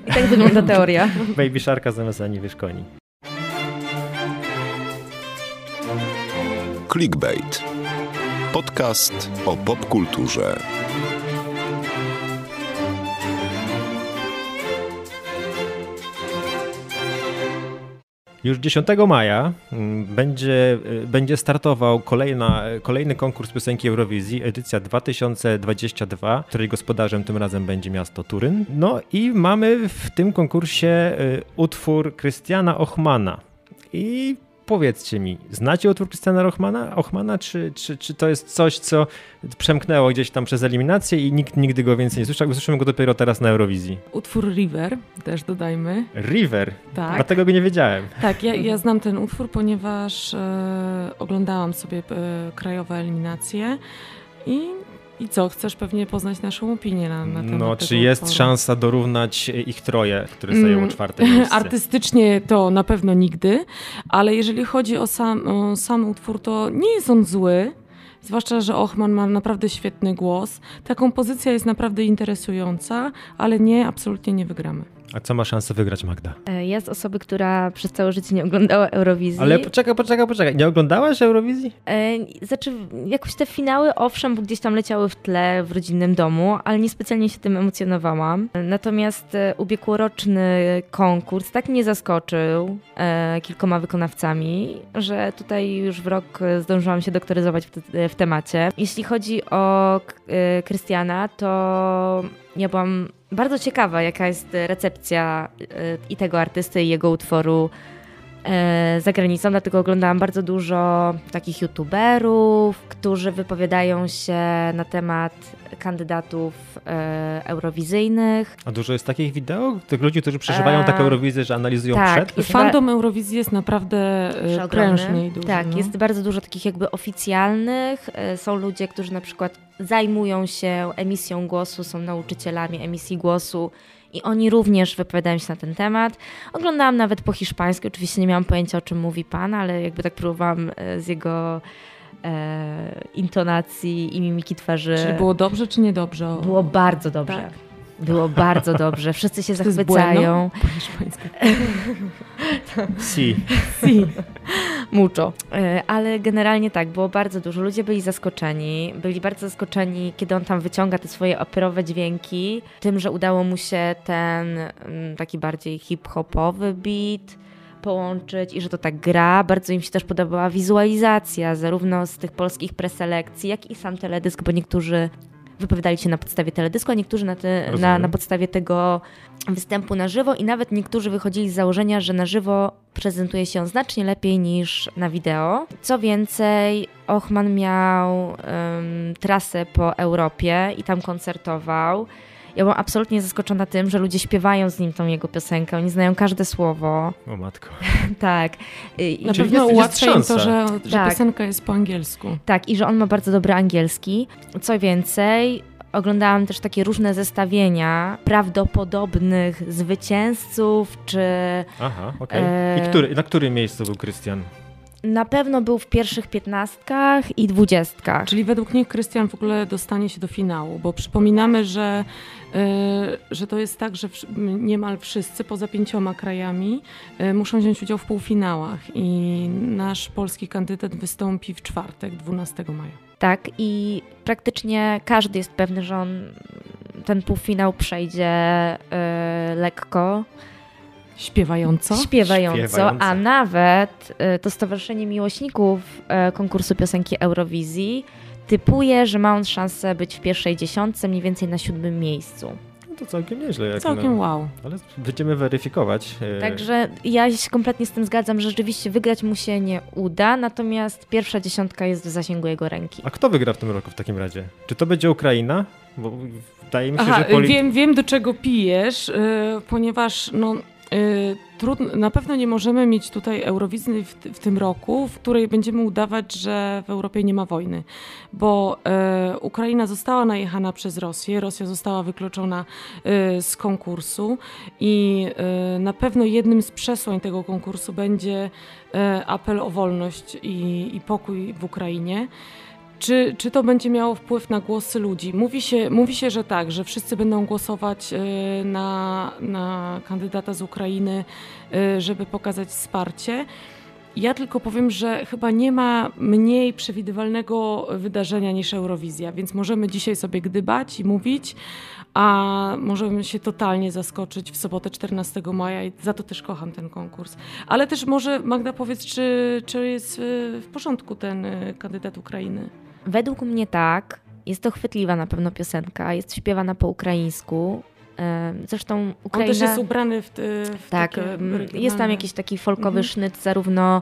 I tak wygląda teoria. Baby Sharka zamiast Ani Wyszkoni. Clickbait. Podcast o popkulturze. Już 10 maja mm, będzie, y, będzie startował kolejna, kolejny konkurs piosenki Eurowizji, edycja 2022, której gospodarzem tym razem będzie miasto Turyn. No i mamy w tym konkursie y, utwór Krystiana Ochmana. I powiedzcie mi, znacie utwór Krystiana Ochmana, Ochmana czy, czy, czy to jest coś, co przemknęło gdzieś tam przez eliminację i nikt nigdy go więcej nie słyszał? Usłyszymy go dopiero teraz na Eurowizji. Utwór River, też dodajmy. River? Tak. Dlatego go nie wiedziałem. Tak, ja, ja znam ten utwór, ponieważ e, oglądałam sobie e, krajowe eliminacje i i co, chcesz pewnie poznać naszą opinię na, na temat No, czy jest utworu. szansa dorównać ich troje, które zajęło mm, czwarte miejsce? Artystycznie to na pewno nigdy, ale jeżeli chodzi o sam, o sam utwór, to nie jest on zły. Zwłaszcza, że Ochman ma naprawdę świetny głos. Ta kompozycja jest naprawdę interesująca, ale nie, absolutnie nie wygramy. A co ma szansę wygrać Magda? E, ja z osoby, która przez całe życie nie oglądała Eurowizji. Ale poczekaj, poczekaj, poczekaj. Nie oglądałaś Eurowizji? E, znaczy, jakoś te finały, owszem, bo gdzieś tam leciały w tle w rodzinnym domu, ale niespecjalnie się tym emocjonowałam. Natomiast e, ubiegłoroczny konkurs tak mnie zaskoczył e, kilkoma wykonawcami, że tutaj już w rok zdążyłam się doktoryzować w, te, w temacie. Jeśli chodzi o e, Krystiana, to ja byłam bardzo ciekawa, jaka jest recepcja e, i tego artysty, i jego utworu. e, za granicą, dlatego oglądałam bardzo dużo takich youtuberów, którzy wypowiadają się na temat kandydatów e, eurowizyjnych. A dużo jest takich wideo? Tych ludzi, którzy przeżywają e, taką Eurowizję, że analizują tak, przed? I fandom Eurowizji jest naprawdę prężny i duży. Tak, no. jest bardzo dużo takich jakby oficjalnych. Są ludzie, którzy na przykład zajmują się emisją głosu, są nauczycielami emisji głosu i oni również wypowiadają się na ten temat. Oglądałam nawet po hiszpańsku, oczywiście nie miałam pojęcia o czym mówi pan, ale jakby tak próbowałam z jego e, intonacji i mimiki twarzy. Czy było dobrze, czy niedobrze? Było bardzo dobrze. Tak. Było bardzo dobrze. Wszyscy się zachwycają. Si. Si. Mucho. E, ale generalnie tak, było bardzo dużo. Ludzie byli zaskoczeni. Byli bardzo zaskoczeni, kiedy on tam wyciąga te swoje operowe dźwięki, tym, że udało mu się ten mm, taki bardziej hip-hopowy beat połączyć i że to tak gra. Bardzo im się też podobała wizualizacja, zarówno z tych polskich preselekcji, jak i sam teledysk, bo niektórzy wypowiadali się na podstawie teledysku, a niektórzy na, te, na, na podstawie tego występu na żywo i nawet niektórzy wychodzili z założenia, że na żywo prezentuje się on znacznie lepiej niż na wideo. Co więcej, Ochman miał em, trasę po Europie i tam koncertował. Ja byłam absolutnie zaskoczona tym, że ludzie śpiewają z nim tą jego piosenkę. Oni znają każde słowo. O matko. Tak. I, Na pewno ułatwia im to, że, że Tak. piosenka jest po angielsku. Tak, i że on ma bardzo dobry angielski. Co więcej, oglądałam też takie różne zestawienia prawdopodobnych zwycięzców, czy Aha, okej. Eee. I który, na którym miejscu był Krystian? Na pewno był w pierwszych piętnastkach i dwudziestkach. Czyli według nich Krystian w ogóle dostanie się do finału, bo przypominamy, że, y, że to jest tak, że wsz- niemal wszyscy poza pięcioma krajami y, muszą wziąć udział w półfinałach i nasz polski kandydat wystąpi w czwartek, 12 maja. Tak, i praktycznie każdy jest pewny, że on ten półfinał przejdzie e, lekko, Śpiewająco? śpiewająco, Śpiewająco. a nawet e, to Stowarzyszenie Miłośników e, konkursu piosenki Eurowizji typuje, że ma on szansę być w pierwszej dziesiątce, mniej więcej na siódmym miejscu. No to całkiem nieźle. Jak Całkiem na... wow. Ale będziemy weryfikować. e, Także ja się kompletnie z tym zgadzam, że rzeczywiście wygrać mu się nie uda, natomiast pierwsza dziesiątka jest w zasięgu jego ręki. A kto wygra w tym roku w takim razie? Czy to będzie Ukraina? Bo wydaje mi się, Aha, że poli... wiem, wiem do czego pijesz, y, ponieważ no, y, trudno, na pewno nie możemy mieć tutaj Eurowizji w, w tym roku, w której będziemy udawać, że w Europie nie ma wojny, bo y, Ukraina została najechana przez Rosję, Rosja została wykluczona y, z konkursu i y, na pewno jednym z przesłań tego konkursu będzie y, apel o wolność i, i pokój w Ukrainie. Czy, czy to będzie miało wpływ na głosy ludzi? Mówi się, mówi się, że tak, że wszyscy będą głosować y, na, na kandydata z Ukrainy, y, żeby pokazać wsparcie. Ja tylko powiem, że chyba nie ma mniej przewidywalnego wydarzenia niż Eurowizja, więc możemy dzisiaj sobie gdybać i mówić, a możemy się totalnie zaskoczyć w sobotę 14 maja i za to też kocham ten konkurs. Ale też może Magda powiedz, czy, czy jest y, w porządku ten kandydat Ukrainy? Według mnie tak. Jest to chwytliwa na pewno piosenka, jest śpiewana po ukraińsku. Zresztą Ukraina... On też jest ubrany w, w Tak, takie jest tam jakiś taki folkowy Mhm. sznyt zarówno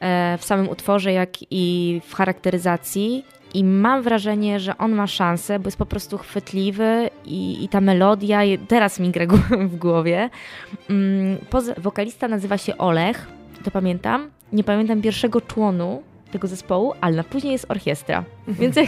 e, w samym utworze, jak i w charakteryzacji. I mam wrażenie, że on ma szansę, bo jest po prostu chwytliwy i, i ta melodia, teraz mi gra w głowie. Mm, Poza, wokalista nazywa się Olech, to pamiętam. Nie pamiętam pierwszego członu tego zespołu, ale na później jest orkiestra. Więc, jak,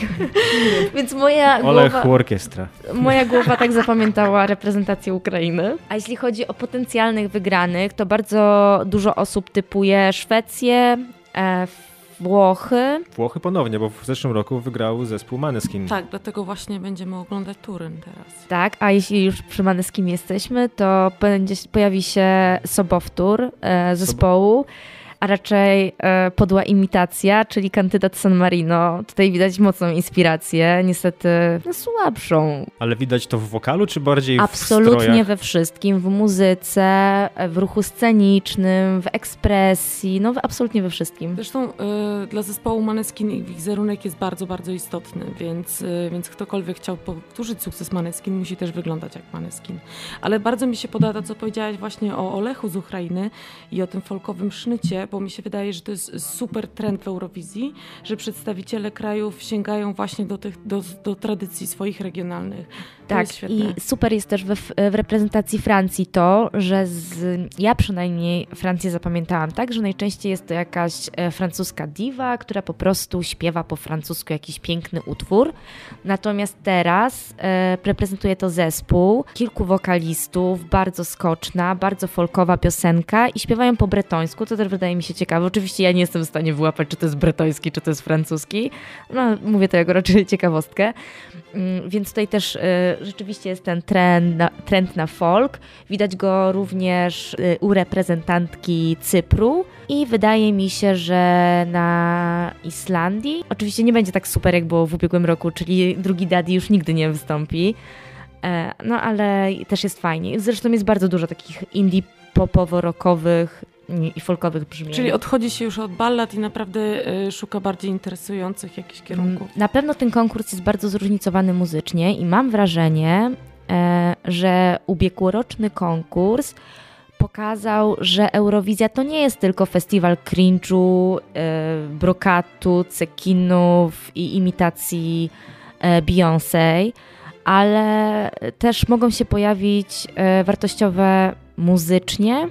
więc moja Olech głowa... Orkiestra. Moja głowa tak zapamiętała reprezentację Ukrainy. A jeśli chodzi o potencjalnych wygranych, to bardzo dużo osób typuje Szwecję, e, Włochy. Włochy ponownie, bo w zeszłym roku wygrał zespół Maneskin. Tak, dlatego właśnie będziemy oglądać Turyn teraz. Tak, a jeśli już przy Maneskim jesteśmy, to będzie, pojawi się Sobowtór e, zespołu, a raczej e, podła imitacja, czyli kandydat San Marino. Tutaj widać mocną inspirację, niestety no, słabszą Ale widać to w wokalu, czy bardziej w Absolutnie we wszystkim, w muzyce, w ruchu scenicznym, w ekspresji, no absolutnie we wszystkim. Zresztą y, dla zespołu Maneskin ich wizerunek jest bardzo, bardzo istotny, więc, y, więc ktokolwiek chciał powtórzyć sukces Maneskin, musi też wyglądać jak Maneskin. Ale bardzo mi się podoba to, co powiedziałaś właśnie o Olechu z Ukrainy i o tym folkowym sznycie, bo mi się wydaje, że to jest super trend w Eurowizji, że przedstawiciele krajów sięgają właśnie do, tych, do, do tradycji swoich regionalnych. Tak, i super jest też we, w reprezentacji Francji to, że z, ja przynajmniej Francję zapamiętałam tak, że najczęściej jest to jakaś e, francuska diwa, która po prostu śpiewa po francusku jakiś piękny utwór. Natomiast teraz e, reprezentuje to zespół, kilku wokalistów, bardzo skoczna, bardzo folkowa piosenka i śpiewają po bretońsku, to też wydaje mi się ciekawe. Oczywiście ja nie jestem w stanie wyłapać, czy to jest bretoński, czy to jest francuski. No, mówię to jako raczej ciekawostkę. Mm, Więc tutaj też y, rzeczywiście jest ten trend na, trend na folk. Widać go również y, u reprezentantki Cypru i wydaje mi się, że na Islandii. Oczywiście nie będzie tak super, jak było w ubiegłym roku, czyli drugi Daddy już nigdy nie wystąpi. E, No ale też jest fajnie. Zresztą jest bardzo dużo takich indie popowo-rockowych i, folkowych brzmień. Czyli odchodzi się już od ballad i naprawdę y, szuka bardziej interesujących jakichś kierunków. Na pewno ten konkurs jest bardzo zróżnicowany muzycznie i mam wrażenie, e, że ubiegłoroczny konkurs pokazał, że Eurowizja to nie jest tylko festiwal cringe'u, e, brokatu, cekinów i imitacji e, Beyoncé, ale też mogą się pojawić wartościowe muzycznie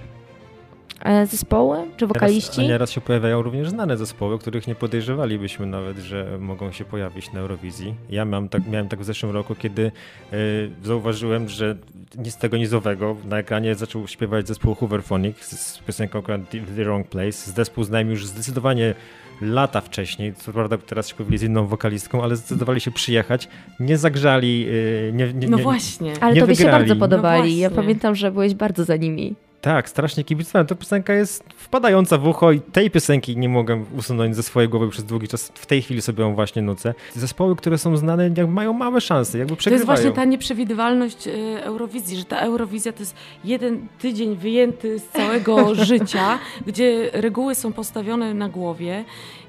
zespoły czy wokaliści. Teraz, a nieraz się pojawiają również znane zespoły, których nie podejrzewalibyśmy nawet, że mogą się pojawić na Eurowizji. Ja mam tak, miałem tak w zeszłym roku, kiedy y, zauważyłem, że nic tego nizowego na ekranie zaczął śpiewać zespół Hooverphonic z, z piosenką The Wrong Place. Zespół znałem już zdecydowanie lata wcześniej, co prawda teraz się pojawili z inną wokalistką, ale zdecydowali się przyjechać, nie zagrzali, y, nie, nie, No nie, właśnie. Ale nie tobie się bardzo podobali. No ja pamiętam, że byłeś bardzo za nimi. Tak, strasznie kibicowałem. Ta piosenka jest wpadająca w ucho i tej piosenki nie mogłem usunąć ze swojej głowy przez długi czas. W tej chwili sobie ją właśnie nucę. Zespoły, które są znane, mają małe szanse, jakby To jest przegrywają. właśnie ta nieprzewidywalność y, Eurowizji, że ta Eurowizja to jest jeden tydzień wyjęty z całego życia, gdzie reguły są postawione na głowie.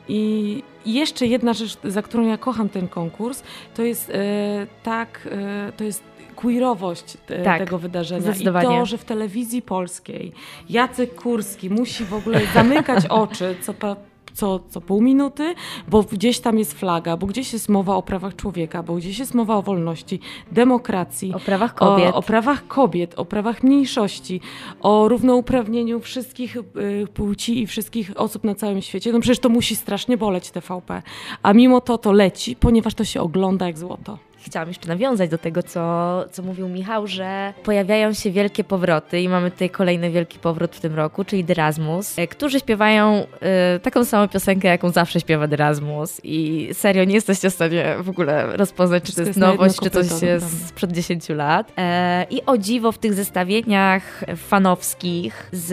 I jeszcze jedna rzecz, za którą ja kocham ten konkurs, to jest e, tak, e, to jest queerowość te, Tak, tego wydarzenia. I to, że w telewizji polskiej Jacek Kurski musi w ogóle zamykać oczy co, pa, co, co pół minuty, bo gdzieś tam jest flaga, bo gdzieś jest mowa o prawach człowieka, bo gdzieś jest mowa o wolności, demokracji. O prawach kobiet. O, o prawach kobiet, o prawach mniejszości, o równouprawnieniu wszystkich y, płci i wszystkich osób na całym świecie. No przecież to musi strasznie boleć TVP. A mimo to to leci, ponieważ to się ogląda jak złoto. Chciałam jeszcze nawiązać do tego, co, co mówił Michał, że pojawiają się wielkie powroty i mamy tutaj kolejny wielki powrót w tym roku, czyli Derasmus, e, którzy śpiewają e, taką samą piosenkę, jaką zawsze śpiewa Derasmus i serio nie jesteście w stanie w ogóle rozpoznać, czy to jest nowość, czy coś jest sprzed 10 lat. E, I o dziwo w tych zestawieniach fanowskich z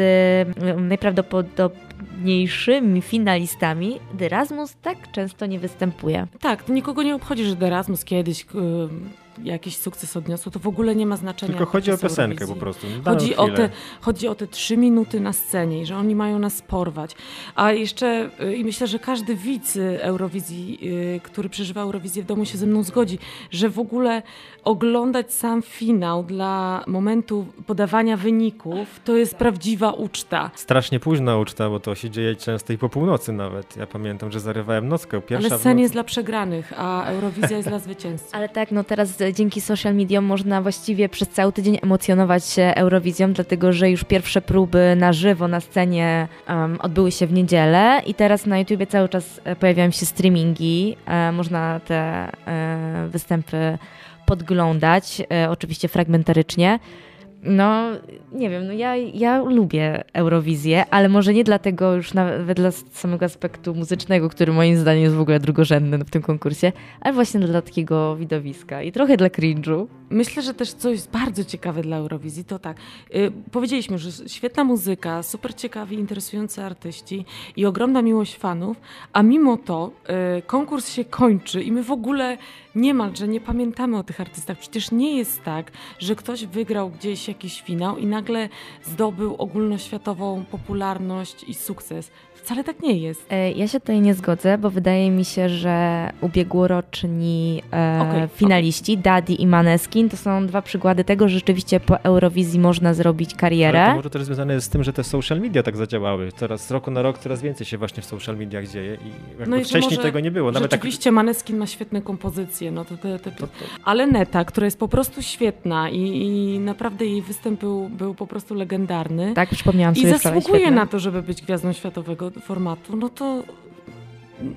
mm, najprawdopodobniejszymi finalistami Derasmus tak często nie występuje. Tak, nikogo nie obchodzi, że Erasmus kiedyś y, jakiś sukces odniosło. To w ogóle nie ma znaczenia. Tylko chodzi o piosenkę Eurowizji. po prostu. daną Chodzi o, te, chodzi o te trzy minuty na scenie i że oni mają nas porwać. A jeszcze, y, i myślę, że każdy widz y, Eurowizji, y, który przeżywa Eurowizję w domu się ze mną zgodzi, że w ogóle oglądać sam finał dla momentu podawania wyników, to jest prawdziwa uczta. Strasznie późna uczta, bo to się dzieje często i po północy nawet. Ja pamiętam, że zarywałem nockę. Pierwsza Ale sen jest dla przegranych, a Eurowizja jest dla zwycięzców. Ale tak, no teraz dzięki social mediom można właściwie przez cały tydzień emocjonować się Eurowizją, dlatego że już pierwsze próby na żywo na scenie em, odbyły się w niedzielę i teraz na YouTubie cały czas e, pojawiają się streamingi. E, można te e, występy podglądać, e, oczywiście fragmentarycznie. No, nie wiem, no ja, ja lubię Eurowizję, ale może nie dlatego już nawet dla samego aspektu muzycznego, który moim zdaniem jest w ogóle drugorzędny w tym konkursie, ale właśnie dla takiego widowiska i trochę dla cringe'u. Myślę, że też coś bardzo ciekawe dla Eurowizji, to tak. y, powiedzieliśmy, że świetna muzyka, super ciekawi, interesujący artyści i ogromna miłość fanów, a mimo to y, konkurs się kończy i my w ogóle niemalże nie pamiętamy o tych artystach. Przecież nie jest tak, że ktoś wygrał gdzieś jakiś finał i nagle zdobył ogólnoświatową popularność i sukces. Wcale tak nie jest. E, Ja się tutaj nie zgodzę, bo wydaje mi się, że ubiegłoroczni e, Okej, finaliści, Daddy i To są dwa przykłady tego, że rzeczywiście po Eurowizji można zrobić Ale karierę. to może też związane jest z tym, że te social media tak zadziałały. Teraz z roku na rok coraz więcej się właśnie w social mediach dzieje i jakby No i wcześniej tego nie było. Nawet tak, Rzeczywiście Maneskin ma świetne kompozycje, no to te, te, to, to, Ale Neta, która jest po prostu świetna i, i naprawdę jej występ był, był po prostu legendarny Tak, przypomniałam i sobie wczoraj, zasługuje na to, żeby być gwiazdą światowego formatu, no to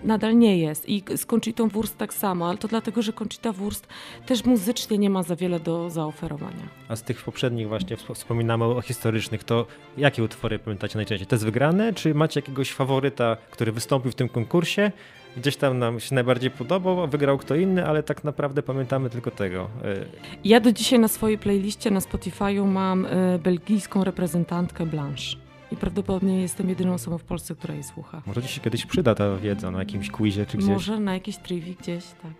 nadal nie jest. I z Conchitą Wurst tak samo, ale to dlatego, że Conchita Wurst też muzycznie nie ma za wiele do zaoferowania. a z tych poprzednich właśnie wspo- wspominamy o historycznych, to jakie utwory pamiętacie najczęściej? Te z wygrane, czy macie jakiegoś faworyta, który wystąpił w tym konkursie? Gdzieś tam nam się najbardziej podobał, a wygrał kto inny, ale tak naprawdę pamiętamy tylko tego. E, Ja do dzisiaj na swojej playliście na Spotify'u mam y, belgijską reprezentantkę Blanche. I prawdopodobnie jestem jedyną osobą w Polsce, która jej słucha. Może ci się kiedyś przyda ta wiedza na jakimś quizie czy gdzieś. Może na jakiejś trivi gdzieś, tak.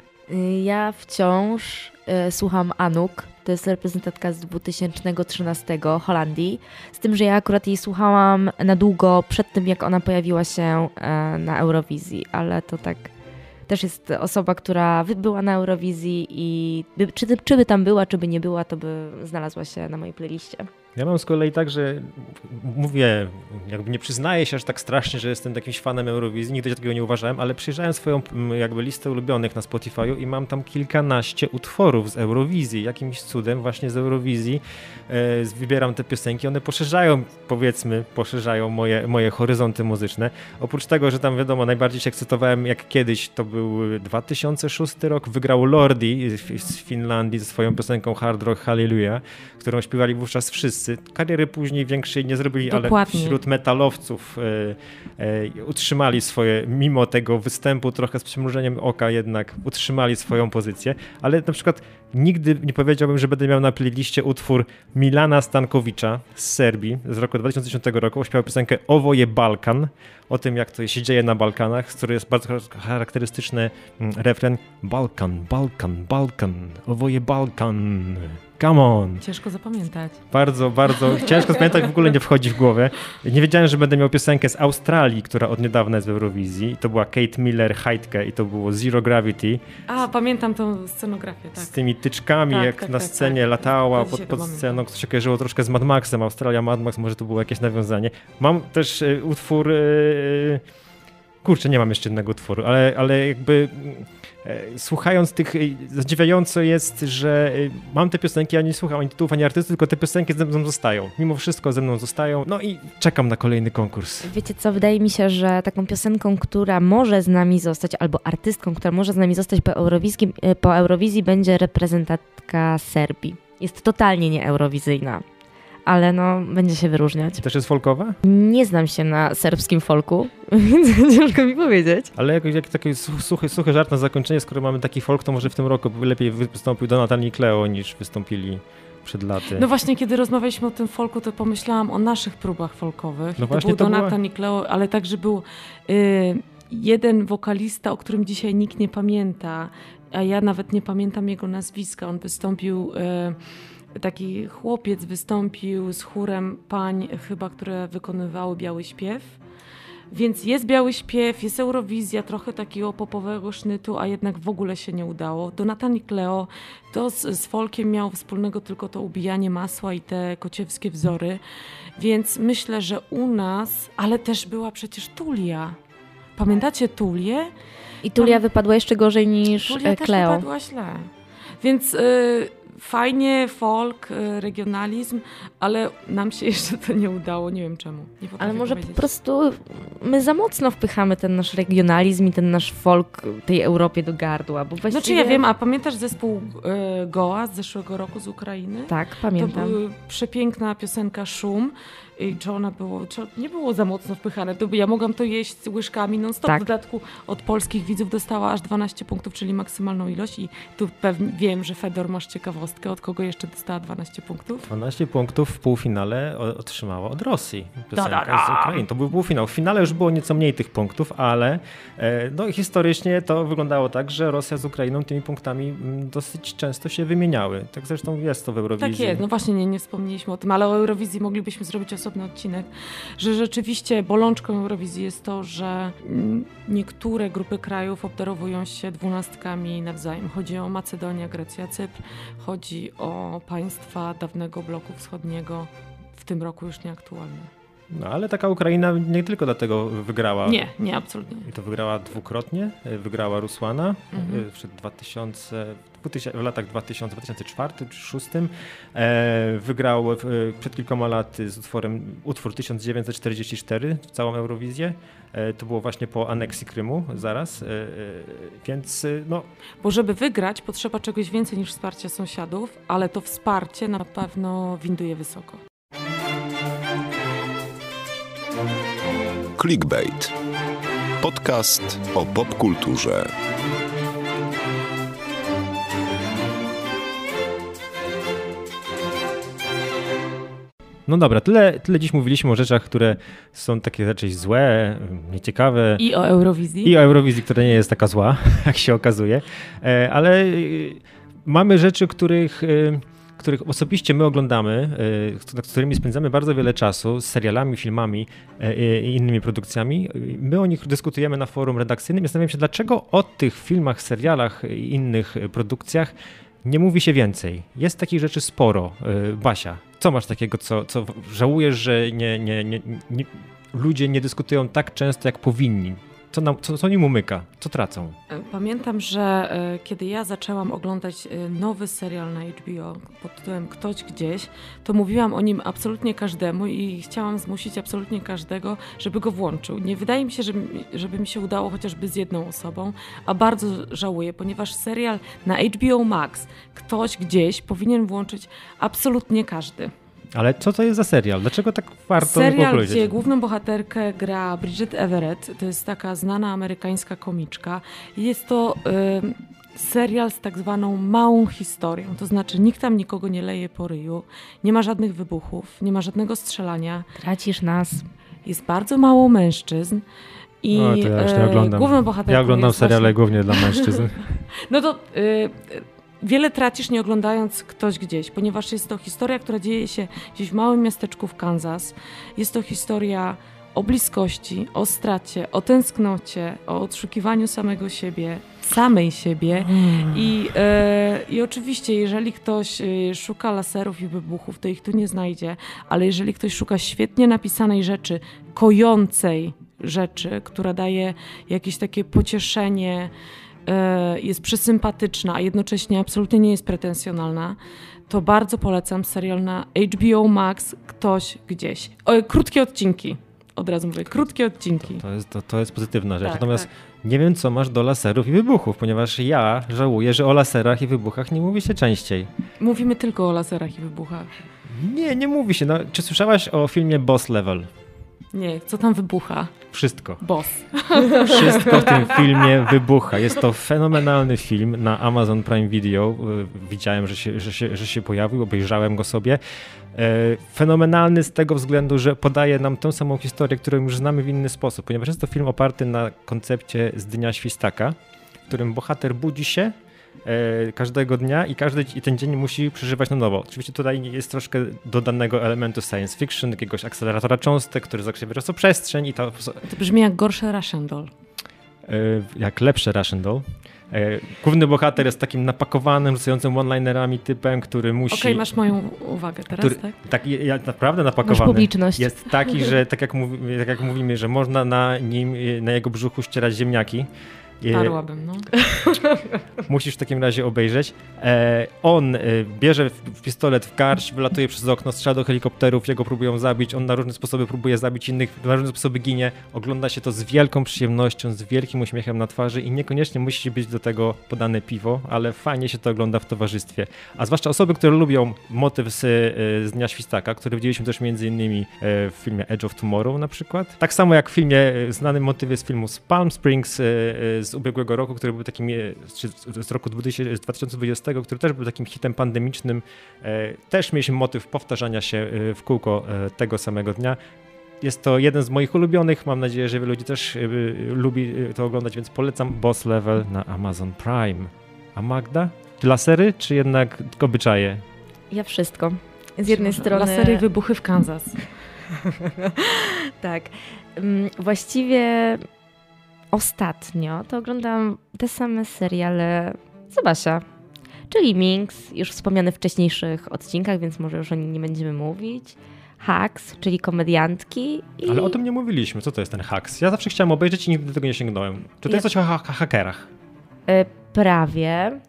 Ja wciąż y, słucham Anuk. To jest reprezentantka z 2013 Holandii. Z tym, że ja akurat jej słuchałam na długo przed tym, jak ona pojawiła się y, na Eurowizji, ale to tak też jest osoba, która była na Eurowizji i by, czy, czy by tam była, czy by nie była, to by znalazła się na mojej playliście. Ja mam z kolei tak, że mówię, jakby nie przyznaję się aż tak strasznie, że jestem jakimś fanem Eurowizji, nigdy takiego nie uważałem, ale przyjrzałem swoją jakby listę ulubionych na Spotify'u i mam tam kilkanaście utworów z Eurowizji. Jakimś cudem właśnie z Eurowizji e, wybieram te piosenki, one poszerzają, powiedzmy, poszerzają moje, moje horyzonty muzyczne. Oprócz tego, że tam wiadomo, najbardziej się ekscytowałem jak kiedyś, to był 2006 rok, wygrał Lordi z Finlandii ze swoją piosenką Hard Rock Hallelujah, którą śpiewali wówczas wszyscy wszyscy. Kariery później większej nie zrobili, Dokładnie. ale wśród metalowców e, e, utrzymali swoje, mimo tego występu trochę z przymrużeniem oka jednak utrzymali swoją pozycję, ale na przykład nigdy nie powiedziałbym, że będę miał na playliście utwór Milana Stankowicza z Serbii z roku 2010 roku. Śpiewał piosenkę Owoje Balkan, o tym jak to się dzieje na Balkanach, z której jest bardzo charakterystyczny mm, refren Balkan, Balkan, Balkan, owoje Balkan. Come on. Ciężko zapamiętać. Bardzo, bardzo ciężko zapamiętać, w ogóle nie wchodzi w głowę. Nie wiedziałem, że będę miał piosenkę z Australii, która od niedawna jest w Eurowizji. To była Kate Miller, Heidke i to było Zero Gravity. A, pamiętam tą scenografię, tak. Z tymi tyczkami, tak, jak tak, na tak, scenie tak. latała pod, pod sceną, to się kojarzyło troszkę z Mad Maxem. Australia, Mad Max, może to było jakieś nawiązanie. Mam też y, utwór... Y, kurczę, nie mam jeszcze jednego utworu, ale, ale jakby E, słuchając tych, e, zadziwiające jest, że e, mam te piosenki, ja nie słucham ani tytułów, ani artystów, tylko te piosenki ze mną zostają. Mimo wszystko ze mną zostają. No i czekam na kolejny konkurs. Wiecie co, wydaje mi się, że taką piosenką, która może z nami zostać, albo artystką, która może z nami zostać po Eurowizji, po Eurowizji będzie reprezentantka Serbii. Jest totalnie nieeurowizyjna ale no, będzie się wyróżniać. Też jest folkowa? Nie znam się na serbskim folku, więc ciężko mi powiedzieć. Ale jakoś jak taki suchy, suchy żart na zakończenie, skoro mamy taki folk, to może w tym roku lepiej wystąpił Donatan i Cleo niż wystąpili przed laty. No właśnie, kiedy rozmawialiśmy o tym folku, to pomyślałam o naszych próbach folkowych. No właśnie, to był Donatan była... i Cleo, ale także był y, jeden wokalista, o którym dzisiaj nikt nie pamięta, a ja nawet nie pamiętam jego nazwiska. On wystąpił... Y, taki chłopiec wystąpił z chórem pań, chyba, które wykonywały biały śpiew. Więc jest biały śpiew, jest Eurowizja, trochę takiego popowego sznytu, a jednak w ogóle się nie udało. Donatan i Cleo to z, z folkiem miało wspólnego tylko to ubijanie masła i te kociewskie wzory. Więc myślę, że u nas, ale też była przecież Tulia. Pamiętacie Tulię? I Tulia Tam... wypadła jeszcze gorzej niż Tulia e, Cleo. Też wypadła źle. Więc... Yy, fajnie, folk, y, regionalizm, ale nam się jeszcze to nie udało, nie wiem czemu. ale może powiedzieć. po prostu my za mocno wpychamy ten nasz regionalizm i ten nasz folk tej Europie do gardła, bo właściwie... Znaczy ja wiem, a pamiętasz zespół y, Goa z zeszłego roku z Ukrainy? Tak, pamiętam. To była przepiękna piosenka Szum czy ona było, czy nie było za mocno wpychane. To ja mogłam to jeść z łyżkami non stop. Tak. W dodatku od polskich widzów dostała aż 12 punktów, czyli maksymalną ilość i tu pewnie wiem, że Fedor masz ciekawostkę, od kogo jeszcze dostała 12 punktów? 12 punktów w półfinale otrzymała od Rosji. Da, da, da. z Ukrainy. To był półfinał. W finale już było nieco mniej tych punktów, ale e, no, historycznie to wyglądało tak, że Rosja z Ukrainą tymi punktami dosyć często się wymieniały. Tak zresztą jest to w Eurowizji. Tak jest, no właśnie nie, nie wspomnieliśmy o tym, ale o Eurowizji moglibyśmy zrobić osobno osobny odcinek, że rzeczywiście bolączką Eurowizji jest to, że niektóre grupy krajów obdarowują się dwunastkami nawzajem. Chodzi o Macedonię, Grecja, Cypr, chodzi o państwa dawnego bloku wschodniego, w tym roku już nieaktualne. No ale taka Ukraina nie tylko dlatego wygrała. Nie, nie, absolutnie. I to wygrała dwukrotnie. Wygrała Rusłana mhm. przed 2000, w latach 2000, 2004 czy 2006 e, wygrał e, przed kilkoma laty z utworem utwór 1944 w całą Eurowizję. E, to było właśnie po aneksji Krymu zaraz, więc no... Bo żeby wygrać potrzeba czegoś więcej niż wsparcia sąsiadów, ale to wsparcie na pewno winduje wysoko. Clickbait. Podcast o popkulturze. No dobra, tyle, tyle dziś mówiliśmy o rzeczach, które są takie raczej złe, nieciekawe. I o Eurowizji. I o Eurowizji, która nie jest taka zła, jak się okazuje. E, ale y, mamy rzeczy, których y, których osobiście my oglądamy, y, nad którymi spędzamy bardzo wiele czasu, z serialami, filmami i innymi produkcjami. My o nich dyskutujemy na forum redakcyjnym. Zastanawiam się, dlaczego o tych filmach, serialach i innych produkcjach nie mówi się więcej. Jest takich rzeczy sporo. Basia, co masz takiego, co, co żałujesz, że nie, nie, nie, nie, ludzie nie dyskutują tak często, jak powinni? Co, nam, co, co umyka? Co tracą? E, pamiętam, że e, kiedy ja zaczęłam oglądać e, nowy serial na HBO pod tytułem Ktoś gdzieś, to mówiłam o nim absolutnie każdemu i chciałam zmusić absolutnie każdego, żeby go włączył. Nie wydaje mi się, żeby, żeby mi się udało chociażby z jedną osobą, a bardzo żałuję, ponieważ serial na HBO Max Ktoś gdzieś powinien włączyć absolutnie każdy. Ale co to jest za serial? Dlaczego tak warto Serial, gdzie główną bohaterkę gra Bridget Everett. To jest taka znana amerykańska komiczka. Jest to y, serial z tak zwaną małą historią. To znaczy nikt tam nikogo nie leje po ryju. Nie ma żadnych wybuchów, nie ma żadnego strzelania. Tracisz nas. Jest bardzo mało mężczyzn. I o, to ja już nie oglądam. główną bohaterką Ja oglądam seriale właśnie... głównie dla mężczyzn. no to y, wiele tracisz nie oglądając ktoś gdzieś, ponieważ jest to historia, która dzieje się gdzieś w małym miasteczku w Kansas. Jest to historia o bliskości, o stracie, o tęsknocie, o odszukiwaniu samego siebie, samej siebie. Hmm. I, e, I oczywiście, jeżeli ktoś e, szuka laserów i wybuchów, to ich tu nie znajdzie, ale jeżeli ktoś szuka świetnie napisanej rzeczy, kojącej rzeczy, która daje jakieś takie pocieszenie, jest przesympatyczna, a jednocześnie absolutnie nie jest pretensjonalna, to bardzo polecam serial na HBO Max Ktoś gdzieś. O, krótkie odcinki. Od razu mówię, krótkie odcinki. To jest, to, to jest pozytywna rzecz. Tak, Natomiast tak. nie wiem, co masz do laserów i wybuchów, ponieważ ja żałuję, że o laserach i wybuchach nie mówi się częściej. Mówimy tylko o laserach i wybuchach. Nie, nie mówi się. No, czy słyszałaś o filmie Boss Level? Nie, co tam wybucha? Wszystko. Boss. Wszystko w tym filmie wybucha. Jest to fenomenalny film na Amazon Prime Video. Widziałem, że się, że się, że się pojawił, obejrzałem go sobie. E, fenomenalny z tego względu, że podaje nam tę samą historię, którą już znamy w inny sposób, ponieważ jest to film oparty na koncepcie z Dnia Świstaka, w którym bohater budzi się e, każdego dnia i każdy i ten dzień musi przeżywać na nowo. Oczywiście tutaj jest troszkę dodanego elementu science fiction, jakiegoś akceleratora cząstek, który zakrzywia czasoprzestrzeń i to... To brzmi jak gorsze Russian Doll. E, jak lepsze Russian Doll. E, główny bohater jest takim napakowanym, rzucającym one-linerami typem, który musi... Okej, okay, masz moją uwagę teraz, który, tak? Tak, ja, naprawdę napakowany. Masz publiczność. Jest taki, że tak jak, mówi, tak jak mówimy, że można na nim, na jego brzuchu ścierać ziemniaki. Parłabym, no. Musisz w takim razie obejrzeć. E, on e, bierze pistolet w garść, wylatuje przez okno, strzela do helikopterów, jego próbują zabić, on na różne sposoby próbuje zabić innych, na różne sposoby ginie. Ogląda się to z wielką przyjemnością, z wielkim uśmiechem na twarzy i niekoniecznie musi być do tego podane piwo, ale fajnie się to ogląda w towarzystwie. A zwłaszcza osoby, które lubią motyw z, e, z Dnia Świstaka, który widzieliśmy też między innymi w filmie Edge of Tomorrow na przykład. Tak samo jak w filmie, znanym motyw jest filmu z Palm Springs z z ubiegłego roku, który był takim, czy z roku 2020, który też był takim hitem pandemicznym. E, też mieliśmy motyw powtarzania się e, w kółko e, tego samego dnia. Jest to jeden z moich ulubionych. Mam nadzieję, że wielu ludzi też lubi to oglądać, więc polecam Boss Level na Amazon Prime. A Magda? Czy lasery, czy jednak obyczaje? Ja wszystko. Z jednej strony. Lasery i wybuchy w Kansas. tak. Mm, właściwie ostatnio to oglądam te same seriale Zobasia, czyli Minx, już wspomniane w wcześniejszych odcinkach, więc może już o nim nie będziemy mówić. Hacks, czyli komediantki. I... Ale o tym nie mówiliśmy. Co to jest ten Hacks? Ja zawsze chciałem obejrzeć i nigdy do tego nie sięgnąłem. Czy to ja... jest coś o ha hakerach? Y prawie.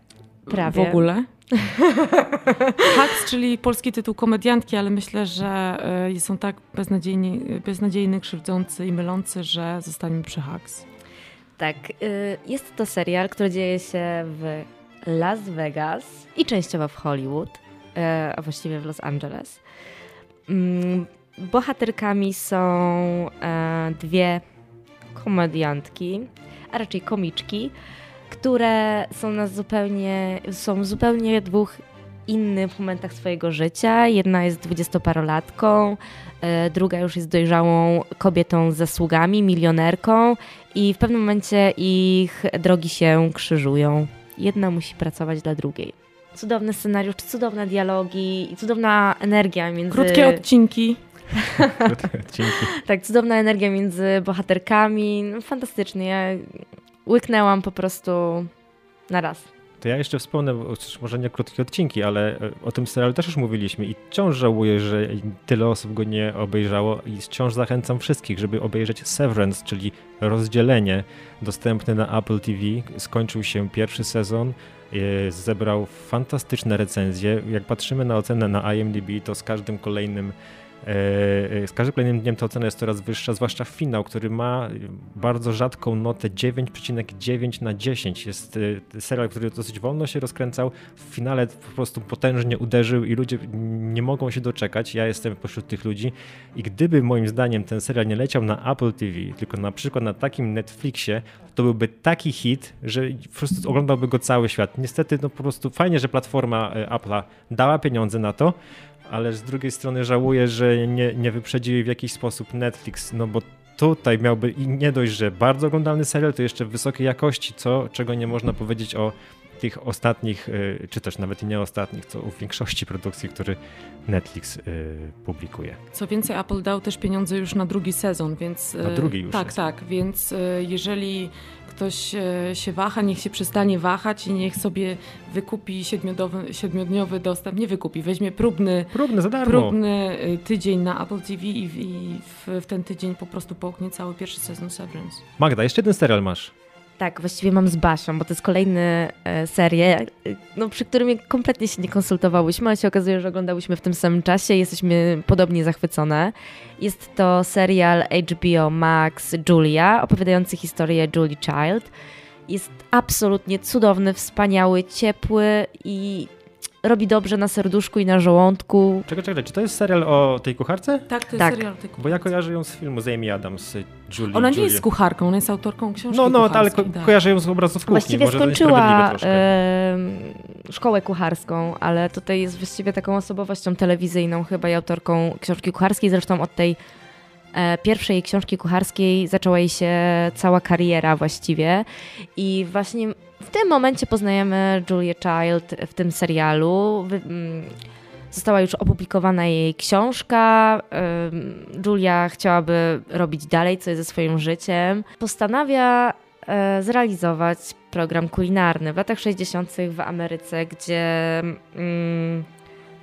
Prawie. W ogóle? Hacks, czyli polski tytuł komediantki, ale myślę, że y, są tak beznadziejni, beznadziejny, krzywdzący i mylący, że zostaniemy przy Hacks. Tak, y, jest to serial, który dzieje się w Las Vegas i częściowo w Hollywood, y, a właściwie w Los Angeles. Mm, bohaterkami są e, dwie komediantki, a raczej komiczki, które są na zupełnie, są zupełnie dwóch innych momentach swojego życia. Jedna jest dwudziestoparolatką, e, druga już jest dojrzałą kobietą z zasługami, milionerką i w pewnym momencie ich drogi się krzyżują. Jedna musi pracować dla drugiej. Cudowny scenariusz, cudowne dialogi i cudowna energia między... Krótkie odcinki. Dzięki. Tak, cudowna energia między bohaterkami. No, fantastycznie. Ja łyknęłam po prostu na raz. To ja jeszcze wspomnę, może nie krótkie odcinki, ale e, o tym serialu też już mówiliśmy i wciąż żałuję, że tyle osób go nie obejrzało i wciąż zachęcam wszystkich, żeby obejrzeć Severance, czyli rozdzielenie dostępne na Apple TV. Skończył się pierwszy sezon, e, zebrał fantastyczne recenzje. Jak patrzymy na ocenę na IMDb, to z każdym kolejnym z każdym kolejnym dniem ta ocena jest coraz wyższa, zwłaszcza finał, który ma bardzo rzadką notę 9,9 na 10. Jest e, serial, który dosyć wolno się rozkręcał, w finale po prostu potężnie uderzył i ludzie nie mogą się doczekać. Ja jestem pośród tych ludzi i gdyby moim zdaniem ten serial nie leciał na Apple TV, tylko na przykład na takim Netflixie, to byłby taki hit, że po prostu oglądałby go cały świat. Niestety, no po prostu fajnie, że platforma e, Apple'a dała pieniądze na to, ale z drugiej strony żałuję, że nie, nie w jakiś sposób Netflix, no bo tutaj miałby i nie dość, że bardzo oglądalny serial, to jeszcze wysokiej jakości, co, czego nie można powiedzieć o tych ostatnich, y, czy też nawet i nie ostatnich, co w większości produkcji, które Netflix y, publikuje. Co więcej, Apple dał też pieniądze już na drugi sezon, więc... Na drugi już Tak, tak, więc jeżeli ktoś się waha, niech się przestanie wahać i niech sobie wykupi siedmiodniowy dostęp, nie wykupi, weźmie próbny, próbny, za darmo. próbny tydzień na Apple TV i, i w, w, ten tydzień po prostu połknie cały pierwszy sezon Severance. Magda, jeszcze jeden serial masz. Tak, właściwie mam z Basią, bo to jest kolejny e, e, no, przy którym kompletnie się nie konsultowałyśmy, ale się okazuje, że oglądałyśmy w tym samym czasie i jesteśmy podobnie zachwycone. Jest to serial HBO Max Julia, opowiadający historię Julie Child. Jest absolutnie cudowny, wspaniały, ciepły i robi dobrze na serduszku i na żołądku. Czekaj, czekaj, czy to jest serial o tej kucharce? Tak, to jest Tak. serial o tej kucharce. Bo ja kojarzę ją z filmu z Amy Adams, Julie. Ona nie Julie. jest kucharką, ona jest autorką książki No, no, ale ko- tak. kojarzę ją z obrazów kuchni. Właściwie Może skończyła e, szkołę kucharską, ale tutaj jest właściwie taką osobowością telewizyjną chyba i autorką książki kucharskiej. Zresztą od tej e, pierwszej książki kucharskiej zaczęła jej się cała kariera właściwie. I właśnie w tym momencie poznajemy Julię Child w tym serialu. Mm, Została już opublikowana jej książka. Julia chciałaby robić dalej coś ze swoim życiem. Postanawia e, zrealizować program kulinarny w latach 60. w Ameryce, gdzie mm,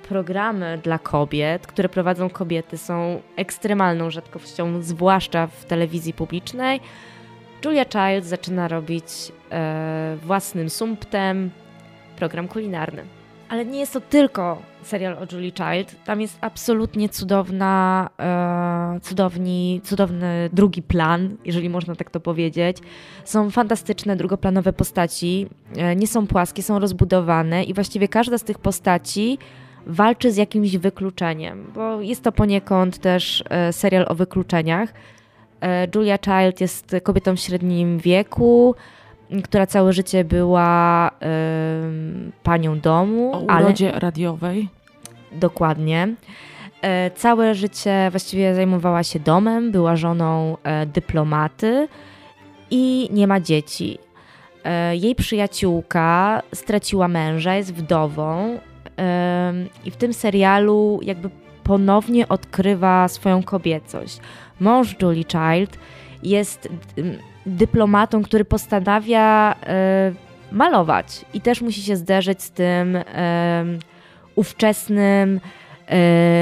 programy dla kobiet, które prowadzą kobiety, są ekstremalną rzadkością, zwłaszcza w telewizji publicznej. Julia Child zaczyna robić e, własnym sumptem program kulinarny. Ale nie jest to tylko serial o Julie Child. Tam jest absolutnie cudowna, e, cudowni, cudowny drugi plan, jeżeli można tak to powiedzieć. Są fantastyczne drugoplanowe postaci. E, nie są płaskie, są rozbudowane i właściwie każda z tych postaci walczy z jakimś wykluczeniem, bo jest to poniekąd też e, serial o wykluczeniach. E, Julia Child jest kobietą w średnim wieku, która całe życie była panią domu, O ale urodzie radiowej. dokładnie. E, Całe życie właściwie zajmowała się domem, była żoną e, dyplomaty i nie ma dzieci. Jej przyjaciółka straciła męża, jest wdową i w tym serialu jakby ponownie odkrywa swoją kobiecość. Mąż Julie Child jest dyplomatą, który postanawia e, malować. I też musi się zderzyć z tym em, ówczesnym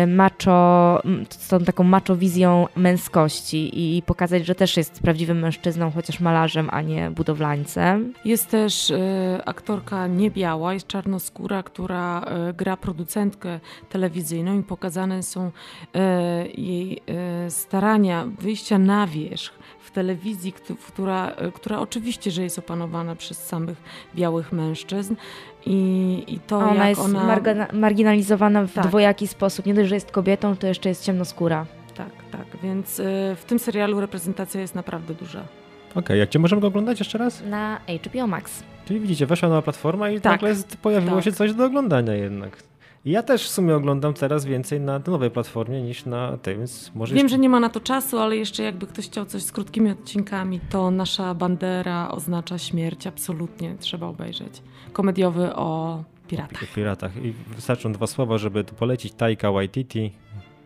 macho, m, z tą taką maczowizją męskości i pokazać, że też jest prawdziwym mężczyzną, chociaż malarzem, a nie budowlańcem. Jest też e, aktorka niebiała, jest czarnoskóra, która e, gra producentkę telewizyjną i pokazane są e, jej e, starania wyjścia na wierzch w telewizji, któ- która, e, która oczywiście, że jest opanowana przez samych białych mężczyzn i, i to ona jak jest ona... margina- marginalizowana w Tak. dwojaki sposób. Nie dość, że jest kobietą, to jeszcze jest ciemnoskóra. Tak, tak, więc e, w tym serialu reprezentacja jest naprawdę duża. Okej, jak gdzie możemy go oglądać jeszcze raz? Na HBO Max. Czyli widzicie, weszła nowa platforma i Tak, nagle z- pojawiło tak. się coś do oglądania jednak. Ja też w sumie oglądam teraz więcej na nowej platformie niż na tej, więc może... Wiem, jeszcze- że nie ma na to czasu, ale jeszcze jakby ktoś chciał coś z krótkimi odcinkami, to nasza bandera oznacza śmierć. Absolutnie trzeba obejrzeć. Komediowy o piratach. o piratach. I wystarczą dwa słowa, żeby tu polecić. Taika Waititi,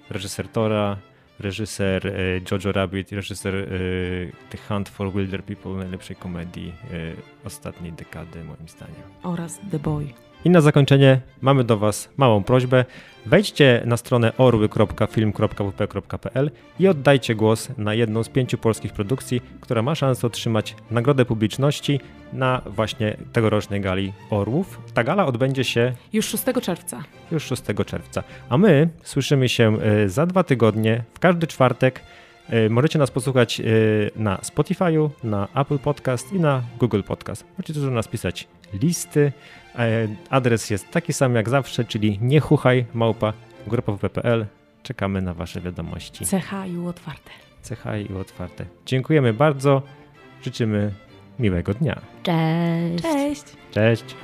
reżyser Tora, reżyser e, Jojo Rabbit, reżyser e, The Hunt for Wilder People, najlepszej komedii e, ostatniej dekady moim zdaniem. Oraz The Boy. I na zakończenie mamy do Was małą prośbę. Wejdźcie na stronę orły.film.wp.pl i oddajcie głos na jedną z pięciu polskich produkcji, która ma szansę otrzymać nagrodę publiczności na właśnie tegorocznej gali Orłów. Ta gala odbędzie się Już 6 czerwca. już 6 czerwca. A my słyszymy się e, za dwa tygodnie, w każdy czwartek. E, Możecie nas posłuchać e, na Spotify'u, na Apple Podcast i na Google Podcast. Możecie też nas pisać listy. E, Adres jest taki sam jak zawsze, czyli niechuchaj małpa. Czekamy na Wasze wiadomości. CHU otwarte. CHI i otwarte. Dziękujemy bardzo. Życzymy miłego dnia. Cześć! Cześć! Cześć.